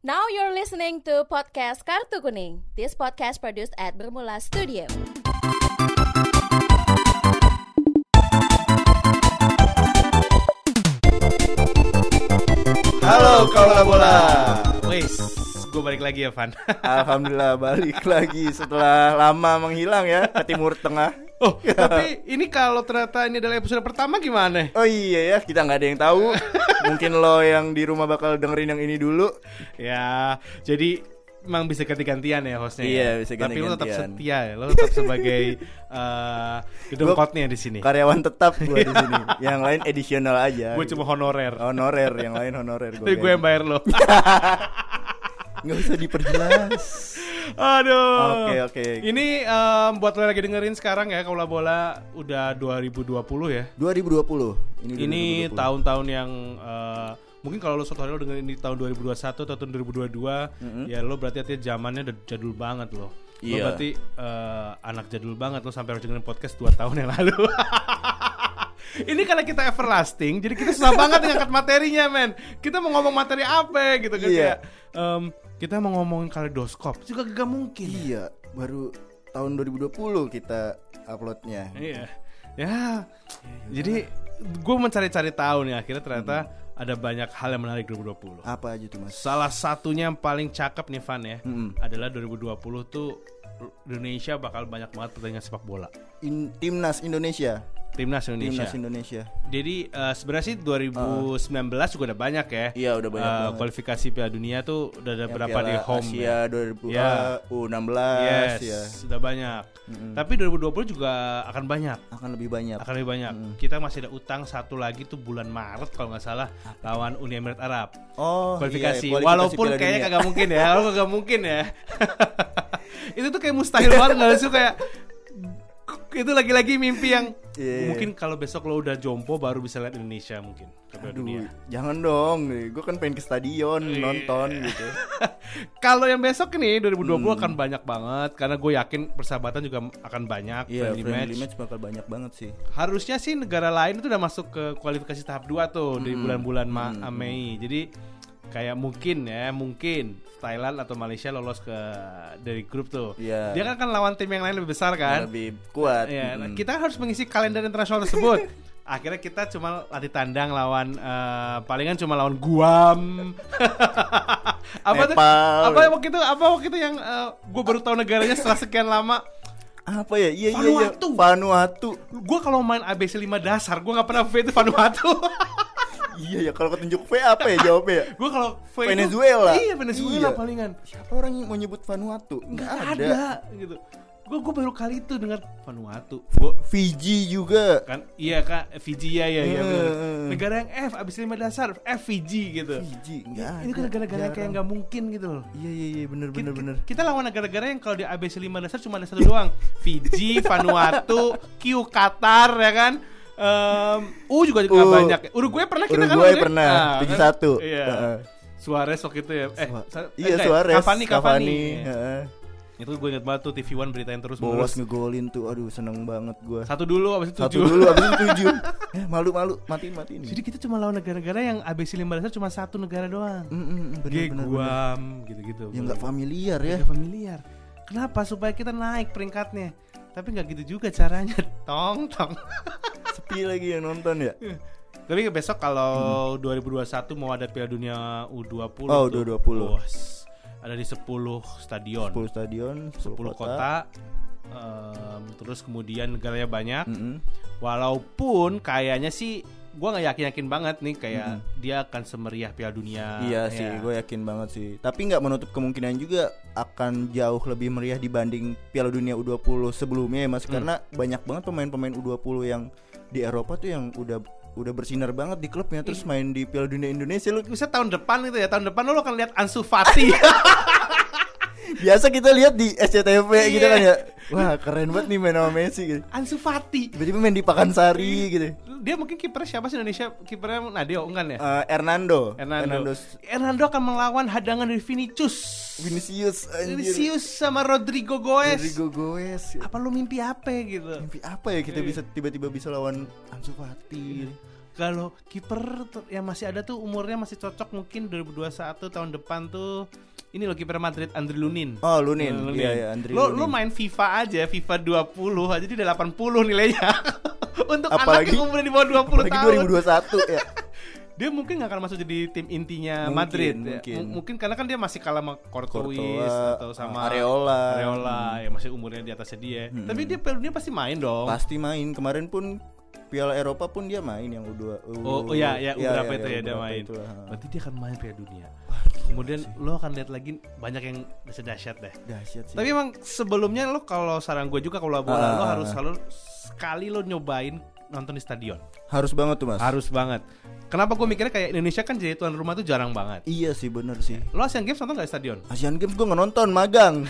Now you're listening to podcast Kartu Kuning. This podcast produced at Bermula Studio. Halo kaula bola. Gue balik lagi ya Van. Alhamdulillah balik lagi setelah lama menghilang ya ke Timur Tengah. oh, tapi ini kalau ternyata ini adalah episode pertama gimana? Oh iya ya, kita nggak ada yang tahu. Mungkin lo yang di rumah bakal dengerin yang ini dulu. Ya, jadi emang bisa ganti-gantian ya hostnya. Iya, ya? bisa Tapi lo tetap ganti-gantian. setia ya, lo tetap sebagai uh, gedung kotnya di sini. Karyawan tetap gue di sini. Yang lain additional aja. Gue cuma honorer. honorer, yang lain honorer Tapi gue yang bayar lo. Nggak usah diperjelas. Aduh. Oke, oke. Ini em, buat lo lagi dengerin sekarang ya, kalau bola udah 2020 ya. 2020. Ini, Ini 2020. tahun-tahun yang eh, mungkin kalau lo suatu hari lo dengerin ini tahun 2021 atau tahun 2022 ya lo berarti artinya zamannya udah jadul banget lo. Lo Iya. berarti eh, anak jadul banget lo sampai harus dengerin podcast 2 tahun yang lalu. Ini karena kita everlasting, jadi kita susah banget ngangkat materinya, men. Kita mau ngomong materi apa gitu kan Iya. kayak em, kita mau ngomongin kaleidoskop juga gak mungkin. Iya, baru tahun 2020 kita uploadnya. Iya. Ya. Jadi gue mencari-cari tahu nih akhirnya ternyata ada banyak hal yang menarik 2020. Apa aja tuh mas? Salah satunya yang paling cakep nih Van ya Mm-mm. adalah 2020 tuh Indonesia bakal banyak banget pertandingan sepak bola. In, timnas Indonesia. Timnas Indonesia. Timnas Indonesia. Jadi eh, sebenarnya sih 2019 juga udah banyak ya. Iya, udah banyak banget. kualifikasi Piala Dunia tuh udah ada Yang berapa di home Asia ya. 2000 Ya. ah, U16 Yes, ya. sudah banyak. Tapi 2020 juga akan banyak. Akan lebih banyak. akan lebih banyak. Kita masih ada utang satu lagi tuh bulan Maret kalau nggak salah lawan Uni Emirat Arab. Oh, kualifikasi. iya, kualifikasi Walaupun Piala kayaknya kagak mungkin ya. Kalau kagak mungkin ya. itu tuh kayak mustahil banget nggak sih kayak itu lagi-lagi mimpi yang Iya. mungkin kalau besok lo udah jompo baru bisa lihat Indonesia mungkin Aduh, dunia. jangan dong. Gue kan pengen ke stadion Iya. nonton gitu. Kalau yang besok nih 2020 Hmm. akan banyak banget karena gue yakin persahabatan juga akan banyak Iya, friendly friendly match. match bakal banyak banget sih. harusnya sih negara lain itu udah masuk ke kualifikasi tahap 2 tuh di bulan-bulan Ma- Mei. Jadi kayak mungkin ya, mungkin Thailand atau Malaysia lolos ke dari grup tuh. Iya. Dia kan kan lawan tim yang lain lebih besar kan? Lebih kuat. Nah, Mm-mm. kita harus mengisi kalender internasional tersebut. Akhirnya kita cuma latih tandang lawan eh, palingan cuma lawan Guam. apa tuh? Nepal. Apa waktu itu? Apa waktu itu yang gue baru tahu negaranya setelah sekian lama? Apa ya? Iya, iya, iya. Vanuatu. Vanuatu. Gue kalau main ABC 5 dasar, gue nggak pernah V itu Vanuatu. Iya ya, kalau ketunjuk V apa ya jawabnya ya? gue kalau V itu- Venezuela. iya Venezuela Iya. palingan. Siapa orang yang mau nyebut Vanuatu? Nggak Nggak ada. gitu. Gue gue baru kali itu dengar Vanuatu. Gue Fiji juga. kan iya kan Fiji ya ya ya. Hmm. Negara yang F abis lima dasar F Fiji gitu. Fiji nggak ada. Ini kan negara-negara kayak nggak mungkin gitu loh. Iya iya iya bener bener Kita, bener. kita lawan negara-negara yang kalau di ABC 5 dasar cuma ada satu doang. Fiji, Vanuatu, Q, Qatar ya kan. Em, U juga nggak U. banyak. Uruguay pernah kita kan? Uruguay waktu itu? pernah, Ah, kan? 7-1. Iya. Heeh. Suarez waktu itu ya. Eh, iya eh, Suarez, Cavani, Cavani. Iya. heeh. Itu gue inget banget tuh TV One beritain terus menerus. ngegolin tuh, aduh seneng banget gua. Satu dulu abis itu Satu tujuh. dulu abis itu tujuh. eh, malu malu matiin matiin. Jadi kita cuma lawan negara-negara yang ABC 5 dasar cuma satu negara doang. Mm, mm, mm, bener, Kayak bener. Guam gitu-gitu. yang nggak familiar ya. Nggak familiar. Kenapa? Supaya kita naik peringkatnya. Tapi nggak gitu juga caranya. Tong tong. Sepi lagi yang nonton ya. Tapi besok kalau 2021 mau ada Piala Dunia U20 Oh, tuh, U20. bos, ada di 10 stadion. 10 stadion, 10, 10 kota. em, terus kemudian negaranya banyak. Mm-mm. Walaupun kayaknya sih gua nggak yakin-yakin banget nih kayak Mm-mm. dia akan semeriah Piala Dunia. Iya ya. sih, gue yakin banget sih. Tapi nggak menutup kemungkinan juga akan jauh lebih meriah dibanding Piala Dunia U20 sebelumnya ya Mas. Hmm. Karena banyak banget pemain-pemain U20 yang di Eropa tuh yang udah udah bersinar banget di klubnya terus main di Piala Dunia Indonesia lu Bisa tahun depan itu ya, tahun depan lo akan lihat Ansu Fati. biasa kita lihat di SCTV gitu Iya. kan ya wah keren banget nih main sama Messi gitu Ansu Fati. tiba-tiba main di Pakansari gitu Dia mungkin kipernya siapa sih Indonesia? Kipernya Nadeo enggak ya? Eh, Hernando Hernando. Hernando akan melawan hadangan dari Vinicius. Vinicius anjir. Vinicius sama Rodrigo Goes. Rodrigo Goes Apa lu mimpi apa gitu? mimpi apa ya kita bisa tiba-tiba bisa lawan Ansu Fati Kalau kiper yang masih ada tuh umurnya masih cocok mungkin 2021 tahun depan tuh ini loh kiper Madrid Andre Lunin. Oh, Lunin. Lunin. Iya, iya, Andre lo, Lunin. lo main FIFA aja, FIFA 20 aja dia udah 80 nilainya. Untuk anak Apalagi- yang umurnya di bawah 20 Apalagi tahun. 2021 ya. Dia mungkin gak akan masuk jadi tim intinya Mungkin, Madrid ya. mungkin. M- mungkin karena kan dia masih kalah sama Courtois Courtois, atau sama Areola. Areola yang masih umurnya di atasnya dia. Tapi dia Piala Dunia pasti main dong. Pasti main. Kemarin pun Piala Eropa pun dia main yang U2. Oh, oh ya, ya, Iya, berapa iya, itu ya dia beberapa main. itulah. Berarti dia akan main Piala Dunia. Kemudian lo akan lihat lagi banyak yang bisa dahsyat deh. Dahsyat sih. Tapi emang sebelumnya lo kalau saran gue juga kalau bola Ah, lo ah, harus ah. selalu sekali lo nyobain nonton di stadion. harus banget tuh, Mas. Harus banget. Kenapa gue mikirnya kayak Indonesia kan jadi tuan rumah tuh jarang banget. Iya sih bener sih. Lo Asian Games nonton gak di stadion? Asian Games gue nggak nonton, magang.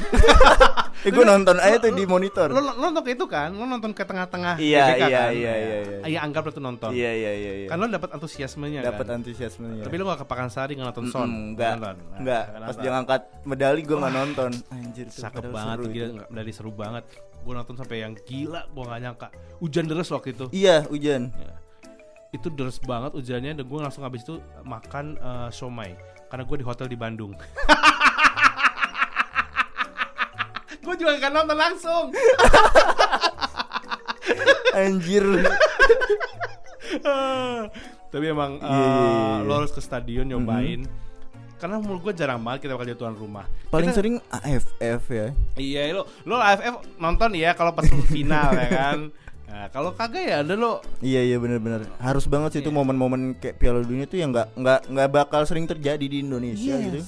eh, gue nonton aja tuh di monitor. Lo, lo nonton ke itu kan? Lo nonton ke tengah-tengah Iya, iya, kan? iya, iya, iya. Iya, anggap lo tuh nonton. Iya iya iya iya. Kan lo dapet antusiasmenya Dapat kan? antusiasmenya. Tapi lo gak ke Pakansari gak nonton Son? Enggak, Nonton. Nah, enggak. nggak Pas dia ngangkat medali gue nggak nonton. Anjir. Cakep padahal banget gila dari seru banget. Gue nonton sampai yang gila, gue gak nyangka. Hujan deras waktu itu. Iya, hujan. Ya. Itu deras banget hujannya dan gue langsung habis itu makan eh, somai karena gue di hotel di Bandung. gue juga gak nonton langsung. Anjir. Tapi emang Iya, iya, iya, iya. lo harus ke stadion nyobain. Karena menurut gue jarang banget kita bakal jadi tuan rumah. Paling Kita- sering AFF ya. Iya lo lo AFF nonton ya kalau pas final ya kan. Nah, kalau kagak ya ada lo Iya iya benar-benar. Harus banget sih itu Iya. momen-momen kayak Piala Dunia tuh yang nggak nggak nggak bakal sering terjadi di Indonesia Yes. gitu.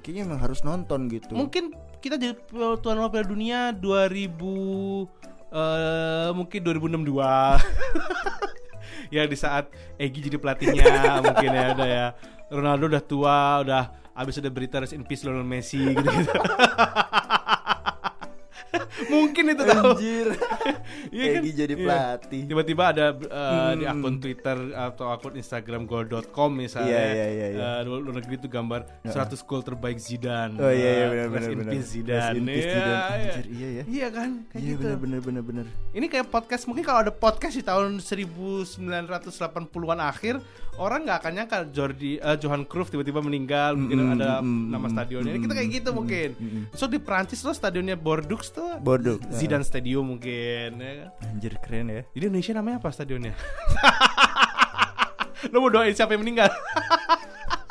Kayaknya emang harus nonton gitu. Mungkin kita jadi tuan rumah Piala Dunia 2000 eh mungkin 2062. ya di saat Egi jadi pelatihnya mungkin ya udah ya. Ronaldo udah tua, udah habis ada berita rest in peace Lionel Messi gitu-gitu. mungkin itu tahu. Anjir. Iya kan? Jadi Iya. pelatih. Tiba-tiba ada uh, di Hmm. akun Twitter atau akun Instagram gol.com misalnya Iya, iya, iya, iya. uh, luar negeri itu gambar 100 gol terbaik Zidane. Oh iya iya Uh, benar rest benar benar. peace Zidane. Iya, Zidane. iya. Anjir iya ya. Iya kan? Kayak Iya gitu. benar benar benar benar. Ini kayak podcast mungkin kalau ada podcast di tahun 1980-an akhir orang nggak akan nyangka Jordi eh, Johan Cruyff tiba-tiba meninggal mungkin Mm, ada mm, nama mm, stadionnya. Kita kayak gitu mungkin. So di Prancis tuh stadionnya Bordeaux tuh Bodoh. Zidane Stadium mungkin ya kan? Anjir keren ya. Di Indonesia namanya apa stadionnya? Lo mau doain siapa yang meninggal?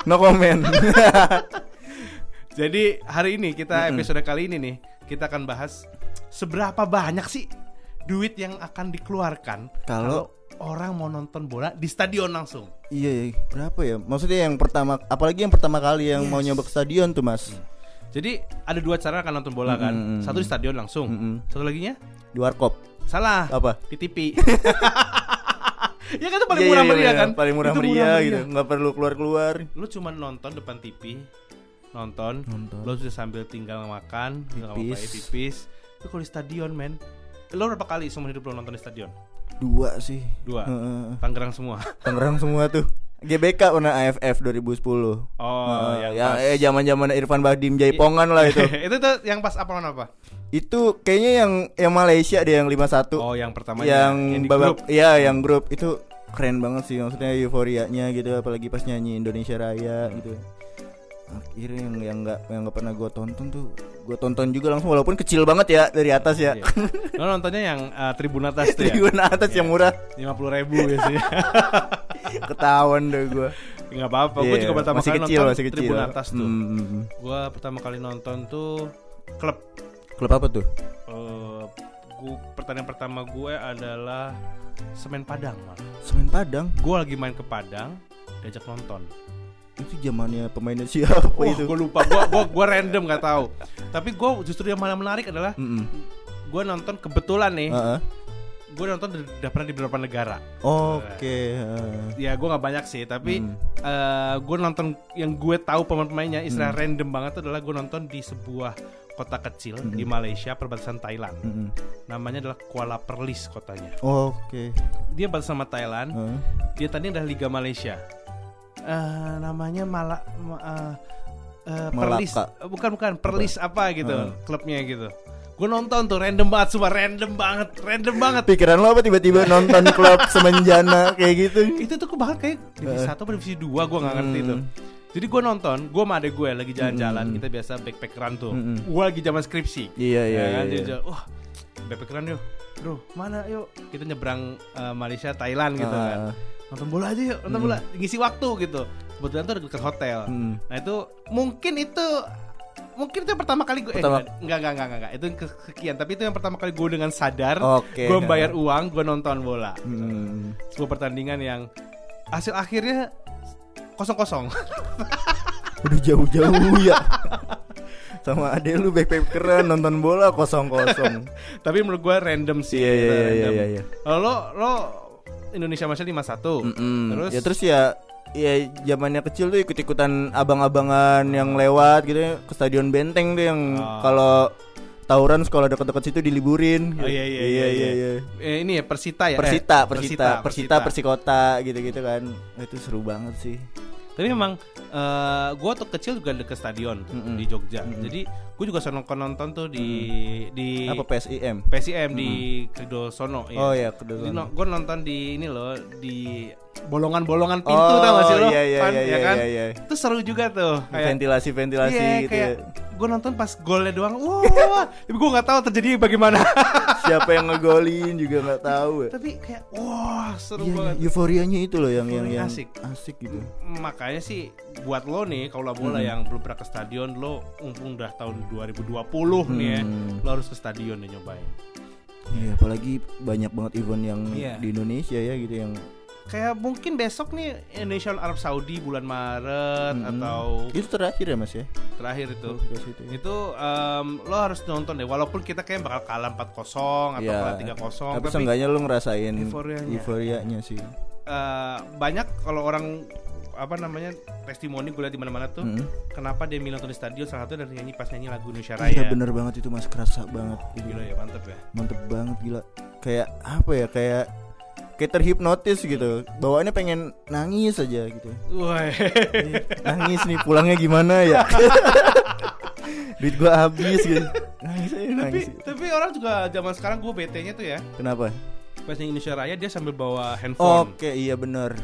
No comment. Jadi hari ini kita episode kali ini nih kita akan bahas seberapa banyak sih duit yang akan dikeluarkan Kalau- orang mau nonton bola di stadion langsung. iya, iya, berapa ya? Maksudnya yang pertama apalagi yang pertama kali yang mau Yes. nyoba ke stadion tuh, Mas. Jadi ada dua cara akan nonton bola kan. Mm-mm. Satu di stadion langsung. Mm-mm. Satu laginya Di warkop. salah. Apa? Di TV. ya kan itu paling Iya, murah iya, meriah iya, kan? Paling murah Itu meriah gitu. Nggak perlu keluar-keluar. Lu cuma nonton depan TV, nonton, Nonton. lo bisa sambil tinggal makan, tinggal Pipis. pipis. Itu kalau di stadion, men. Lo berapa kali seumur hidup lo nonton di stadion? Dua sih. Dua. Heeh. Tangerang semua. Tangerang semua tuh. GBK pernah AFF 2010. Oh, Heeh, yang ya, eh zaman-zaman Irfan Bahdim Jaipongan lah itu. itu tuh yang pas apa apa? itu kayaknya yang yang Malaysia deh yang 51. Oh, yang pertama yang, di babak grup. iya yang grup itu keren banget sih maksudnya euforianya gitu apalagi pas nyanyi Indonesia Raya gitu. Akhirnya yang yang nggak yang nggak pernah gue tonton tuh gue tonton juga langsung walaupun kecil banget ya dari atas ya. Iya. Lo nontonnya yang uh, tribun atas tuh ya? Tribun atas yang murah Lima puluh ribu biasanya. ketahuan deh gue. Nggak apa-apa. Gue Iya, juga pertama masih kali kecil, nonton masih kecil. tribun atas tuh. Hmm, hmm. Gue pertama kali nonton tuh klub. Klub apa tuh? Eh, gua, pertandingan pertama gue adalah Semen Padang malah. Semen Padang. Gue lagi main ke Padang, diajak nonton. Itu zamannya pemainnya siapa Wah, itu? gue lupa. Gue gua, gua random nggak tahu. Tapi gue justru yang malah menarik adalah Mm-mm. gue nonton kebetulan nih. Heeh. Gue nonton di- udah pernah di beberapa negara. Oke. heeh. Ya gue nggak banyak sih, tapi Hmm. gue nonton yang gue tahu pemain-pemainnya istilah Hmm. random banget itu adalah gue nonton di sebuah kota kecil Hmm. di Malaysia perbatasan Thailand. Mm-mm. Namanya adalah Kuala Perlis kotanya. Oke. Dia batas sama Thailand. Heeh. Dia tadi adalah Liga Malaysia. Eh, namanya Mala ma- eh, eh, Perlis. Eh, bukan bukan Perlis apa, gitu Heeh. klubnya gitu. Gue nonton tuh random banget, sumpah random banget, random banget. Pikiran lo apa tiba-tiba nonton klub semenjana kayak gitu? itu tuh gue bahkan kayak divisi satu atau divisi dua gue nggak ngerti Hmm. tuh jadi gue nonton gue sama adek gue lagi jalan-jalan Hmm. kita biasa backpackeran tuh Hmm. gue lagi zaman skripsi Iya iya Ya kan, iya. iya. jalan, wah backpackeran yuk bro mana yuk kita nyebrang eh, Malaysia Thailand gitu Ah, kan nonton bola aja yuk nonton bola ngisi waktu gitu kebetulan tuh dekat hotel hmm. nah itu mungkin itu mungkin itu yang pertama kali gue Pertama- eh, enggak, enggak enggak enggak itu yang kesekian tapi itu yang pertama kali gue dengan sadar Oke. gue bayar uang gue nonton bola Hmm. sebuah pertandingan yang hasil akhirnya kosong kosong Udah jauh-jauh ya. Sama adek lu backpackeran nonton bola kosong-kosong. tapi menurut gue random sih iya iya random. iya iya. Kalau lo lo Indonesia masih 51 Mm-mm. terus ya terus ya ya zamannya kecil tuh ikut-ikutan abang-abangan yang lewat gitu ya ke stadion Benteng tuh yang Oh. kalau tawuran sekolah dekat-dekat situ diliburin. Oh, iya, iya, iya, iya. iya. eh, ini ya Persita ya Persita, Eh, Persita, Persita, Persikota gitu-gitu kan. Itu seru banget sih. tapi memang eh gue tuh kecil juga deket stadion Mm-mm. di Jogja Mm-mm. jadi gue juga seneng nonton tuh di di Apa PSIM? PSIM di Kedo Sono ya. Oh ya, Jadi kebetulan. no, gue nonton di ini loh di bolongan-bolongan pintu oh, tau gak sih lo? Iya iya Pan, iya ya iya kan? iya. iya. Itu seru juga tuh. Kayak ventilasi ventilasi Iya, gitu kayak ya. gue nonton pas golnya doang. Wah, tapi gue nggak tahu terjadi bagaimana. Siapa yang ngegolin juga nggak tahu ya. tapi kayak wah seru Iya, banget. euforianya itu loh yang yang yang asik. asik gitu. Makanya sih buat lo nih kalau bola Hmm. yang belum pernah ke stadion lo mumpung udah tahun 2020 nih ya. Hmm. Lo harus ke stadion dan nyobain. Iya, apalagi banyak banget event yang Iya. di Indonesia ya gitu yang Kayak mungkin besok nih Indonesia Arab Saudi bulan Maret Mm-mm. atau itu terakhir ya Mas ya. terakhir itu. Kualifikasi itu ya. Itu em, lo harus nonton deh walaupun kita kayak bakal kalah 4-0 atau Iya. kalah 3-0 Tapi tapi, seenggaknya lu ngerasain euforianya. euforianya sih. Eh, banyak kalau orang apa namanya testimoni gue liat di mana-mana tuh Mm. kenapa dia milih nonton di stadion salah satu dari nyanyi pas nyanyi lagu Indonesia Iya Raya bener banget itu Mas kerasa banget. gila ya mantep ya Mantep banget gila. Kayak apa ya kayak kayak terhipnotis gitu. Bawaannya pengen nangis aja gitu. Wah, Nangis nih pulangnya gimana ya? Duit gua habis gitu. Nangis aja tapi nangis. tapi orang juga zaman sekarang gue bete nya tuh ya Kenapa? Pas nyanyi Indonesia Raya dia sambil bawa handphone. Oke, iya bener.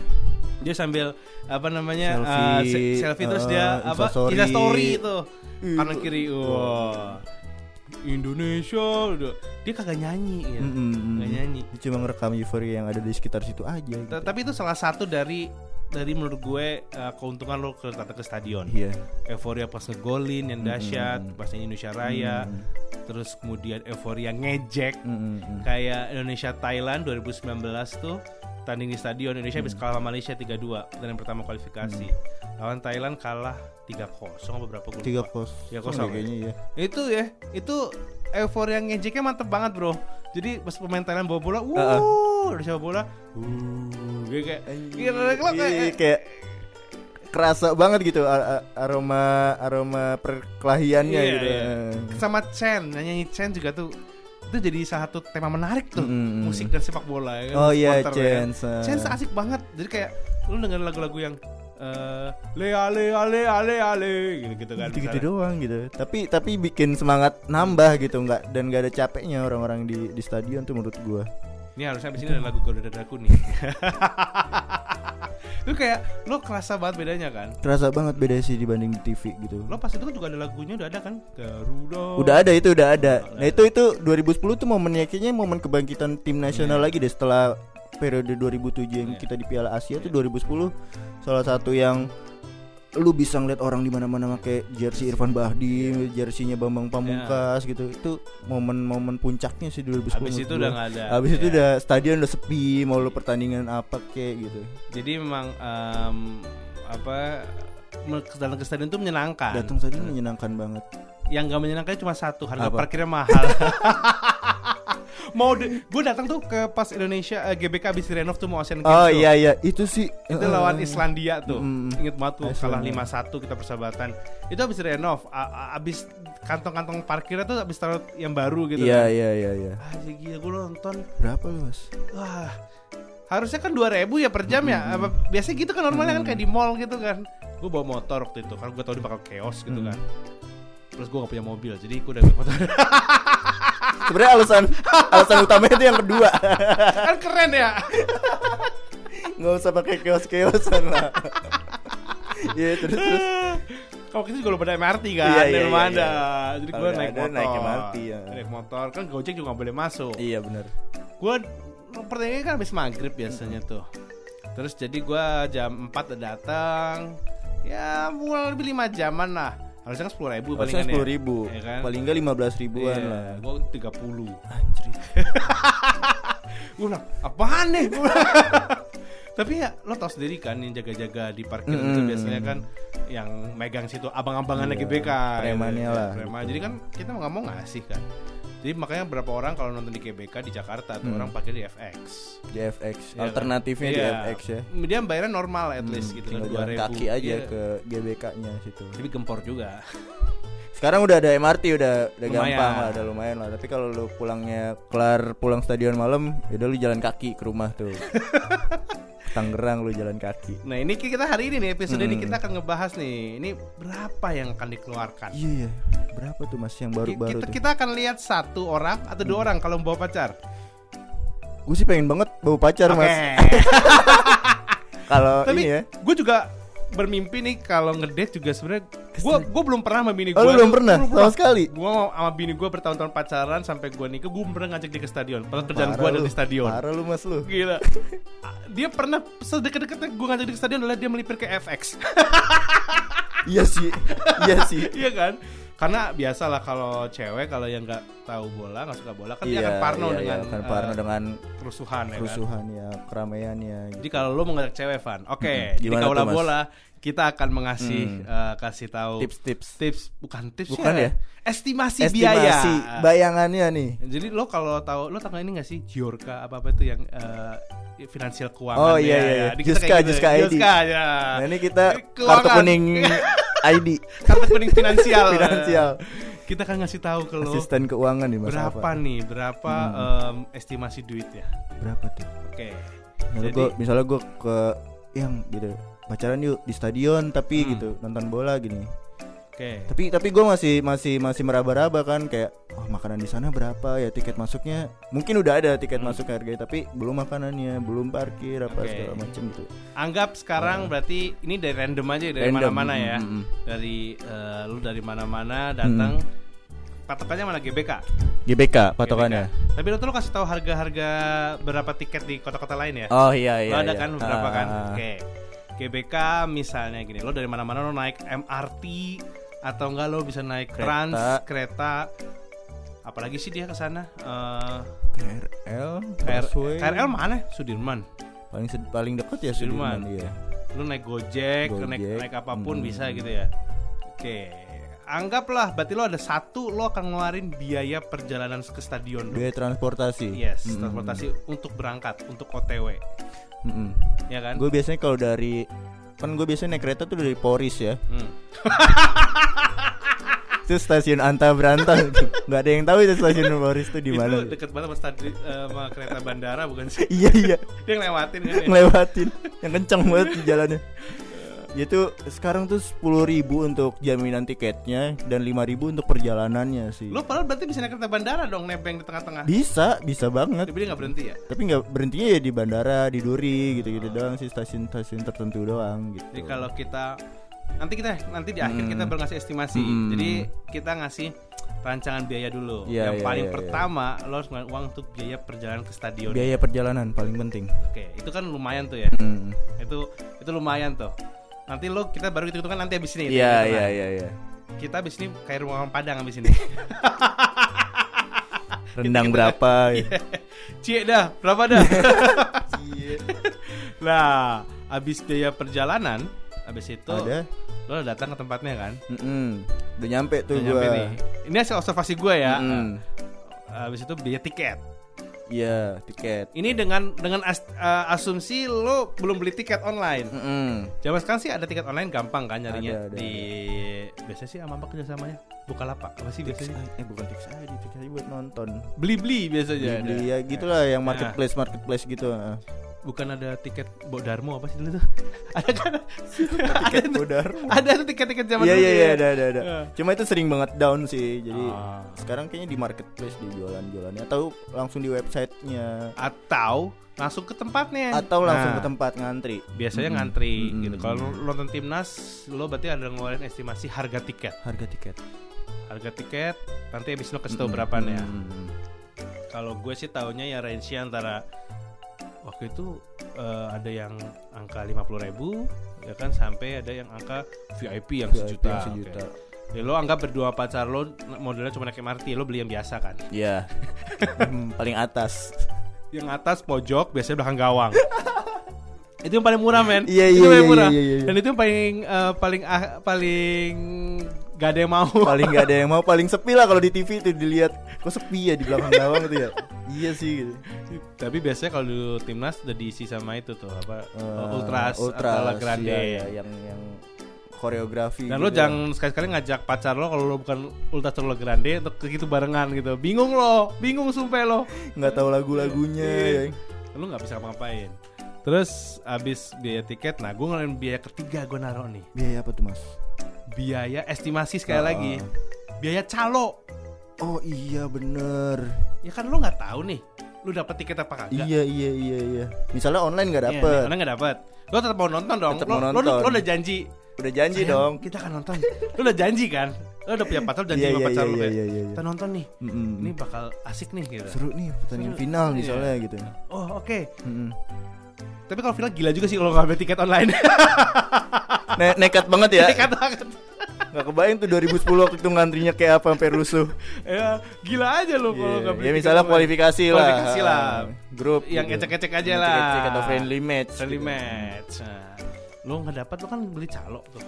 Dia sambil apa namanya Selfie, eh, se- selfie terus dia eh, apa. Insta story itu. Kanan kiri wah. Indonesia udah. Dia kagak nyanyi ya. Mm-mm. Nggak nyanyi. Dia cuma ngerekam euforia yang ada di sekitar situ aja gitu. Tapi itu salah satu dari dari menurut gue eh, keuntungan lo ke datang ke stadion Iya euforia pas ngegolin yang dahsyat Mm-mm. pas nyanyi Indonesia Raya Mm. terus kemudian euforia ngejek Mm-mm. kayak Indonesia Thailand 2019 tuh tanding di stadion Indonesia Hmm. habis kalah sama Malaysia 3-2 pertandingan pertama kualifikasi lawan Thailand kalah 3-0 apa berapa gue Tiga lupa. kos Tiga kosong ya? kayaknya ya itu ya itu euforia ngejeknya mantep banget bro jadi pas pemain Thailand bawa bola wuh bola wuh gue kayak Anjing. Gila, lo kayak- Iya, kayak kerasa banget gitu aroma aroma perkelahiannya Iya, gitu. iya. sama Chen nyanyi Chen juga tuh itu jadi salah satu tema menarik tuh Mm-mm. musik dan sepak bola ya kan, Oh iya, ya kan. Ah. Chance asik banget jadi kayak lu dengerin lagu-lagu yang eh le ale ale ale ale gitu gitu kan gitu-gitu misalnya. doang gitu. Tapi tapi bikin semangat nambah gitu nggak dan nggak ada capeknya orang-orang di di stadion tuh menurut gua. ini harusnya abis ini ada lagu Garuda Dadaku nih lu kayak lu kerasa banget bedanya kan Terasa banget beda sih dibanding di TV gitu. lo pas itu kan juga ada lagunya udah ada kan Garuda Udah ada itu udah ada. Nah itu itu 2010 tuh momennya kayaknya momen kebangkitan tim nasional lagi deh setelah periode 2007 yang Iya. kita di Piala Asia tuh 2010 salah satu yang lu bisa ngeliat orang di mana-mana pakai jersey Irfan Bahdim, jersinya Bambang Pamungkas gitu. Itu momen-momen puncaknya sih 2010. abis menurut itu udah nggak ada Habis itu Ya. udah stadion udah sepi, mau lu pertandingan apa kek gitu. jadi memang em, apa datang ke stadion itu menyenangkan Datang stadion menyenangkan banget. yang gak menyenangkan cuma satu harga Apa? parkirnya mahal mau gue datang tuh ke pas Indonesia eh, GBK habis renov tuh mau Asian Games Oh tuh. iya iya, itu sih itu eh, lawan Islandia tuh. Mm. inget banget tuh kalah Iceland, 5-1 kita persahabatan. Itu habis renov A- a- habis kantong-kantong parkirnya tuh habis taruh yang baru gitu Iya kan. iya iya iya. ah gila gue nonton. Berapa lu, Mas? wah harusnya kan 2000 ya per jam ya. Apa biasanya gitu kan normalnya kan kayak di mall gitu kan. Gue bawa motor waktu itu kan gue tau dia bakal chaos gitu Hmm. kan terus gue gak punya mobil jadi gue udah motor Sebenarnya alasan alasan utamanya itu yang kedua. kan keren ya Nggak usah pakai kios-kiosan lah. Iya terus terus. kalau kita juga belum ada MRT kan Iya, iya, iya, ada iya. jadi gue naik ada, motor naik MRT, ya. naik motor kan gojek juga nggak boleh masuk Iya benar. gue pertandingan kan habis maghrib biasanya tuh terus jadi gue jam 4 udah datang ya mulai lebih lima jaman lah harusnya kan sepuluh ribu palingan sepuluh ya ribu, Iya kan? paling nggak lima belas ribuan Iya, lah. gue tiga puluh Anjir. gue bilang apaan nih tapi ya lo tau sendiri kan yang jaga-jaga di parkir itu biasanya kan yang megang situ abang-abangannya Iya, GBK premannya gitu. lah, Preman. gitu. jadi kan kita mau nggak mau ngasih kan jadi makanya berapa orang kalau nonton di GBK di Jakarta tuh Hmm. orang pakai di FX Di FX. Iya kan? Alternatifnya di Iya. FX ya. dia bayarnya normal at least Hmm, gitu kan, jalan 2000. kaki aja Iya. ke GBK-nya situ. tapi gempor juga Sekarang udah ada MRT udah udah Lumayan. gampang lah, udah lumayan lah. Tapi kalau lu pulangnya kelar pulang stadion malam, ya udah lu jalan kaki ke rumah tuh. Tangerang lu jalan kaki. nah ini kita hari ini nih episode ini Hmm. kita akan ngebahas nih ini berapa yang akan dikeluarkan Iya ya. Berapa tuh Mas yang baru-baru kita, tuh? Hmm. kita akan lihat satu orang atau dua orang kalau bawa pacar Gue sih pengen banget bawa pacar Oke. Mas. Kalau ini ya. gue juga bermimpi nih kalau ngedate juga sebenarnya gue gue belum pernah sama bini gue. Oh, lu belum pernah? Sama sekali? Gue sama bini gue bertahun-tahun pacaran sampai gue nikah gue pernah ngajak dia ke stadion. Padahal kerjaan gue ada di stadion. Parah lu Mas lu. Gila. dia pernah sedekat-dekatnya gue ngajak dia ke stadion adalah dia melipir ke FX. iya sih. Iya sih. Iya kan? Karena biasalah kalau cewek kalau yang nggak tahu bola nggak suka bola kan dia Iya, akan parno iya, dengan iya, akan parno dengan kerusuhan ya kan. ya, keramaiannya gitu. Jadi kalau lo mau ngajak cewek Van, oke. Kalau tuh, Mas? bola kita akan mengasih Hmm. eh, kasih tahu Tips-tips. tips bukan tips Bukan ya? estimasi, Estimasi biaya bayangannya nih. jadi lo kalau tahu lo tahu ini gak sih Giorka apa apa itu yang eh, finansial keuangan Oh, ya, iya, iya, ya. Juska, gitu. Juska ID. Juska, ya. Nah, ini kita Ini kartu keuangan. kuning ID kartu kuning finansial finansial. kita kan ngasih tahu ke lo Asisten keuangan nih Mas berapa Alfa. nih berapa Hmm. em, estimasi duitnya Berapa tuh? oke Misalnya Jadi- gua misalnya gua ke yang gitu pacaran yuk di stadion tapi Hmm. gitu nonton bola gini. oke Tapi tapi gua masih masih masih meraba-raba kan kayak oh makanan di sana berapa ya tiket masuknya mungkin udah ada tiket Hmm. masuk harganya tapi belum makanannya belum parkir apa Oke. segala macem gitu. Anggap sekarang berarti ini dari random aja dari mana-mana ya. mm, mm, mm. Dari eh, lu dari mana-mana datang. Patokannya mana GBK? GBK patokannya. GBK. Tapi lu tuh lu kasih tahu harga-harga berapa tiket di kota-kota lain ya? Oh iya iya. lo ada iya. kan berapa kan? Ah, Oke. GBK misalnya gini, lo dari mana-mana lo naik MRT atau enggak lo bisa naik Kereta. trans kereta apalagi sih dia ke sana Eh, KRL, KR- busway. KRL mana? Sudirman. paling sed- paling dekat ya Sudirman. Sudirman iya. lu naik gojek, Gojek, naik naik apa pun hmm. bisa gitu ya oke anggaplah berarti lo ada satu lo akan ngeluarin biaya perjalanan ke stadion lo. Biaya transportasi. yes Mm-mm. transportasi untuk berangkat untuk OTW Mm-mm. ya kan Gue biasanya kalau dari kan gue biasanya naik kereta tuh dari Poris ya. Hmm. Itu stasiun Anta Beranta. Nggak ada yang tahu itu stasiun Poris tuh di mana. itu deket banget sama, stadi- eh, sama kereta bandara bukan sih iya iya, dia ngelewatin kan ya? ngelewatin. Yang kencang banget di jalannya. Itu sekarang tuh sepuluh ribu untuk jaminan tiketnya dan lima ribu untuk perjalanannya sih. lo padahal berarti bisa naik kereta bandara dong nebeng di tengah-tengah Bisa, bisa banget. tapi dia nggak berhenti ya Tapi nggak berhentinya ya di bandara, di Duri gitu-gitu doang sih stasiun-stasiun tertentu doang gitu. Jadi kalau kita nanti kita nanti di akhir Hmm. kita baru ngasih estimasi. Hmm. Jadi kita ngasih rancangan biaya dulu. Iya, Yang iya, paling iya. pertama lo harus ngeluarin uang untuk biaya perjalanan ke stadion. biaya perjalanan paling penting. Oke, itu kan lumayan tuh ya. Hmm. Itu itu lumayan tuh. Nanti lo kita baru hitung kan nanti habis ini. Iya iya iya iya. Kita habis ini kayak rumah orang Padang habis ini. Rendang Gitu-gitu berapa kan. ya? Cie dah, berapa dah? nah, habis biaya perjalanan, habis itu Ada. lo datang ke tempatnya kan? Mm-mm. Udah nyampe tuh Udah nih. Ini hasil observasi gue ya. Mm. Habis itu biaya tiket. Iya, tiket. Ini dengan dengan as- uh, asumsi lo belum beli tiket online. Mm-mm. Zaman sekarang sih ada tiket online gampang kan nyarinya Ada, ada, di biasanya sih sama apa kerjasamanya Bukalapak apa sih biasanya eh bukan Tix ID, Tix ID buat nonton. beli beli biasanya Beli ada. ya gitulah yang Nah. marketplace marketplace gitu. Bukan ada tiket Bo Darmo apa sih dulu tuh? ada kan? Tiket ada, bodar. ada tuh tiket-tiket zaman Iya dulu iya ya. iya ada ada ada. Iya. Cuma itu sering banget down sih. Jadi Ah. sekarang kayaknya di marketplace di jualan-jualannya atau langsung di websitenya Atau langsung ke tempatnya. atau langsung Nah, ke tempat ngantri. Biasanya Mm-mm. ngantri Mm-mm. gitu. Kalau nonton timnas, lo berarti ada ngeluarin estimasi harga tiket. harga tiket. Harga tiket nanti habis lo kasih tau Mm-mm. berapanya. Mm-mm. Kalau gue sih taunya ya range-nya antara waktu itu eh, ada yang angka 50.000 ribu ya kan sampai ada yang angka VIP yang VIP sejuta. yang sejuta. Oke. Ya lo anggap berdua pacar lo modelnya cuma naik MRT, lo beli yang biasa kan. Iya. Hmm, paling atas. Yang atas pojok biasanya belakang gawang. itu yang paling murah men. Iya, itu iya, paling iya, murah. iya, iya, iya. Dan itu yang paling eh, paling ah, paling gak ada yang mau. paling nggak ada yang mau paling sepi lah kalau di TV itu dilihat kok sepi ya di belakang gawang itu ya. Iya sih gitu. Tapi biasanya kalau di timnas udah diisi sama itu tuh apa Eh, ultras, Ultras, atau La Grande. iya, iya, yang yang koreografi Dan gitu lo ya. jangan sekali-kali ngajak pacar lo kalau lo bukan ultras atau La Grande untuk ke gitu barengan gitu. Bingung lo, bingung sumpah lo. nggak tahu lagu-lagunya ya. Lo nggak bisa ngapain. Terus abis biaya tiket, nah gue ngelain biaya ketiga gue naruh nih. Biaya apa tuh mas? Biaya estimasi sekali Ah. lagi. Biaya calo. Oh iya bener. Ya kan lo nggak tahu nih, lo dapet tiket apa kagak? Iya iya iya iya. Misalnya online nggak Iya, dapet, Karena nggak dapet. Lo tetap mau nonton dong. Tetap lo, mau lo- nonton. lo udah janji. udah janji "Sayang, dong. Kita akan nonton. lo udah janji kan? Lo udah punya pacar janji Iya sama iya pacar iya lo iya iya. iya. Kita nonton nih. Mm-mm. Ini bakal asik nih gitu. seru nih pertandingan Seru. final Iya. misalnya gitu. Oh oke. Mm-mm. Tapi kalau final gila juga sih kalau ngambil tiket online. Ne- nekat banget ya. Nekat banget. Nggak kebayang tuh 2010 waktu itu ngantrinya kayak apa sampai rusuh. ya gila aja lo kalau beli Ya misalnya kualifikasi lah. Kualifikasi lah. Grup Yang gitu. ecek-ecek aja lah. ecek-ecek atau friendly match. Friendly gitu. match. Nah, lo nggak dapat lo kan beli calo tuh.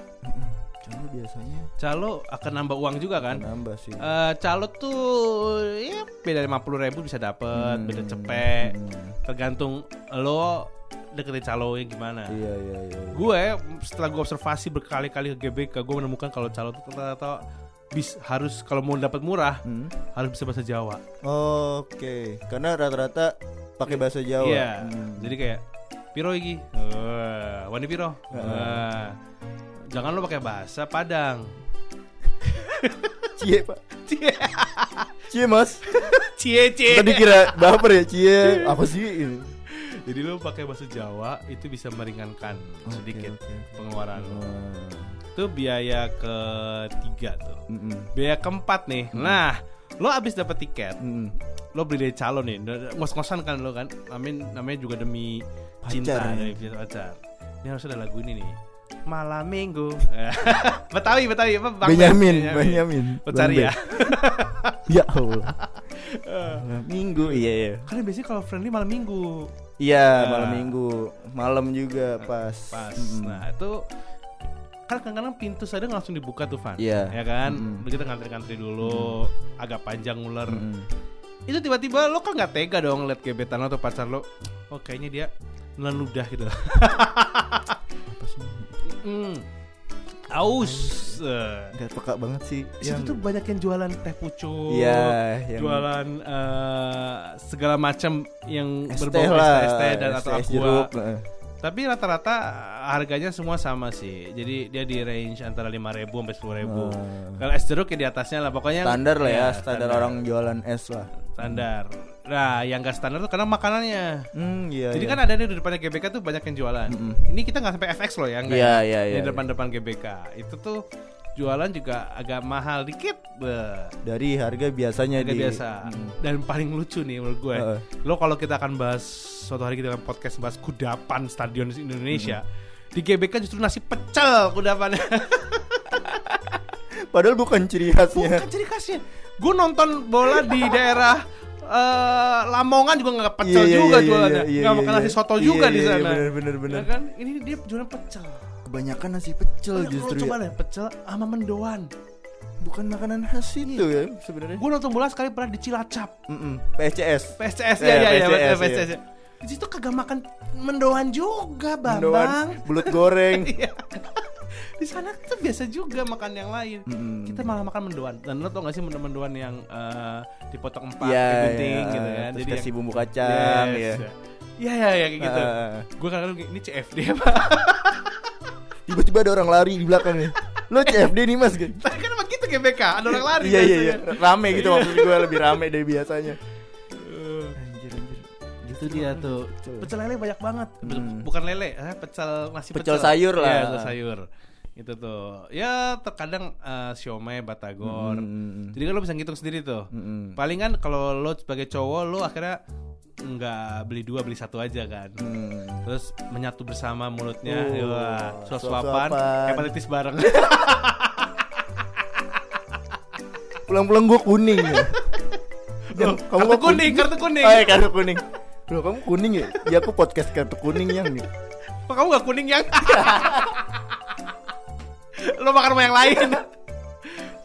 Cuma biasanya Calo akan nambah uang juga kan? nambah sih. Eh, calo tuh ya beda lima puluh ribu bisa dapet, Hmm. beda cepet. Hmm. Tergantung lo deketin calo yang gimana. Iya iya iya. iya. Gue setelah gue observasi berkali-kali ke GBK, gue menemukan kalau calo tuh ternyata bis harus kalau mau dapat murah Hmm. harus bisa bahasa Jawa. Oke, karena rata-rata pakai bahasa Jawa. Iya. Hmm. Jadi kayak piro iki? Wah, wani piro? Heeh. Wah. Jangan lo pakai bahasa Padang. Cie pak, Cie, cie mas. cie, cie. Tadi kira baper ya cie. Apa sih ini? Jadi lo pakai bahasa Jawa itu bisa meringankan sedikit oke. pengeluaran lo. Wah. Itu biaya ketiga tuh. Mm-mm. Biaya keempat nih. Nah, lo abis dapat tiket, Mm-mm. lo beli dari calon nih, ngos-ngosan kan lo kan, amin namanya juga demi cinta Pacar, dari pacar. Ini harus ada lagu ini nih. Malam minggu. Betawi, Betawi apa? Bang Benyamin, Ben, Benyamin. Pecari Bang ya. Ya Allah. Malam minggu, iya iya. Karena biasanya kalau friendly malam minggu. Iya, Nah. malam minggu. Malam juga pas. Pas. Mm-mm. Nah, itu kan kadang-kadang pintu sadar langsung dibuka tuh Van Iya. ya kan Mm-mm. kita ngantri-ngantri dulu agak panjang ular Mm-mm. itu tiba-tiba lo kan nggak tega dong liat gebetan lo atau pacar lo oh kayaknya dia nelan ludah gitu Apa sih? Hmm. Aus. Eh, Gak peka banget sih. Situ tuh banyak yang jualan teh pucuk. Iya, yang Jualan eh, segala macam yang berbau es teh dan atau es aqua. jeruk. Tapi rata-rata harganya semua sama sih. Jadi dia di range antara 5.000 sampai 10.000. Oh. Kalau es jeruk ya di atasnya lah pokoknya Standar lah ya, Ya, standar orang jualan es lah. standar. Nah, yang gak standar tuh karena makanannya. Hmm, iya. Jadi iya. kan ada nih di depannya GBK tuh banyak yang jualan. Mm-mm. Ini kita nggak sampai FX loh ya, nggak Iya, ya? iya, iya, Di iya. depan-depan GBK. Itu tuh jualan juga agak mahal dikit. Beh. dari harga biasanya Harga di biasa. Hmm. Dan paling lucu nih menurut gue. Heeh. Lo kalau kita akan bahas suatu hari kita akan podcast bahas kudapan stadion di Indonesia. Di GBK justru nasi pecel kudapannya. Padahal bukan ciri khasnya. Bukan ciri khasnya. Gue nonton bola di daerah eh, Lamongan juga nggak pecel Iya, iya, juga iya, jualannya. iya, iya, Nggak iya, makan iya. nasi soto Iya, juga di iya, sana. bener, bener, bener. Ya kan? Ini dia jualan pecel. Kebanyakan nasi pecel Lo justru coba ya. pecel sama mendoan. Bukan makanan khas itu ya sebenarnya. Gue nonton bola sekali pernah di Cilacap. Mm-mm. PCS. PSCS Iya, ya ya ya PSCS. ya. Di situ kagak makan mendoan juga, Bambang. Mendoan, belut goreng. Di sana tuh biasa juga makan yang lain. Mm-mm. Kita malah makan mendoan. Dan lo tau gak sih mendoan-mendoan yang eh, dipotong empat, Iya, digunting iya. gitu kan. Terus Jadi kasih yang- bumbu kacang Yes, ya. ya. Iya iya iya kayak gitu. Ah. Gue kadang ini CFD apa? Tiba-tiba ada orang lari di belakang nih. Lo CFD nih mas. Tapi kan emang gitu GBK, ada orang lari. Iya iya iya. Rame gitu maksud gue lebih rame dari biasanya. Anjir anjir. Itu dia tuh. Pecel. Pecel lele banyak banget. Hmm. Bukan lele, eh, pecel nasi Pecel sayur lah. Iya, pecel sayur. Itu tuh. Ya terkadang eh, siomay, batagor. Mm, Jadi kan lo bisa ngitung sendiri tuh. mm. Paling kan kalau lo sebagai cowok lo akhirnya nggak beli dua beli satu aja kan. Mm. Terus menyatu bersama mulutnya, Oh, wah, suap-suapan, suap-suapan. hepatitis bareng. Pulang-pulang gue kuning ya. Jam, Oh, kartu nggak kuning, kartu kuning. Oh, iya, kartu kuning. Loh kamu kuning ya? Ya aku podcast kartu kuning yang nih. Kok kamu gak kuning yang? lo makan sama yang lain.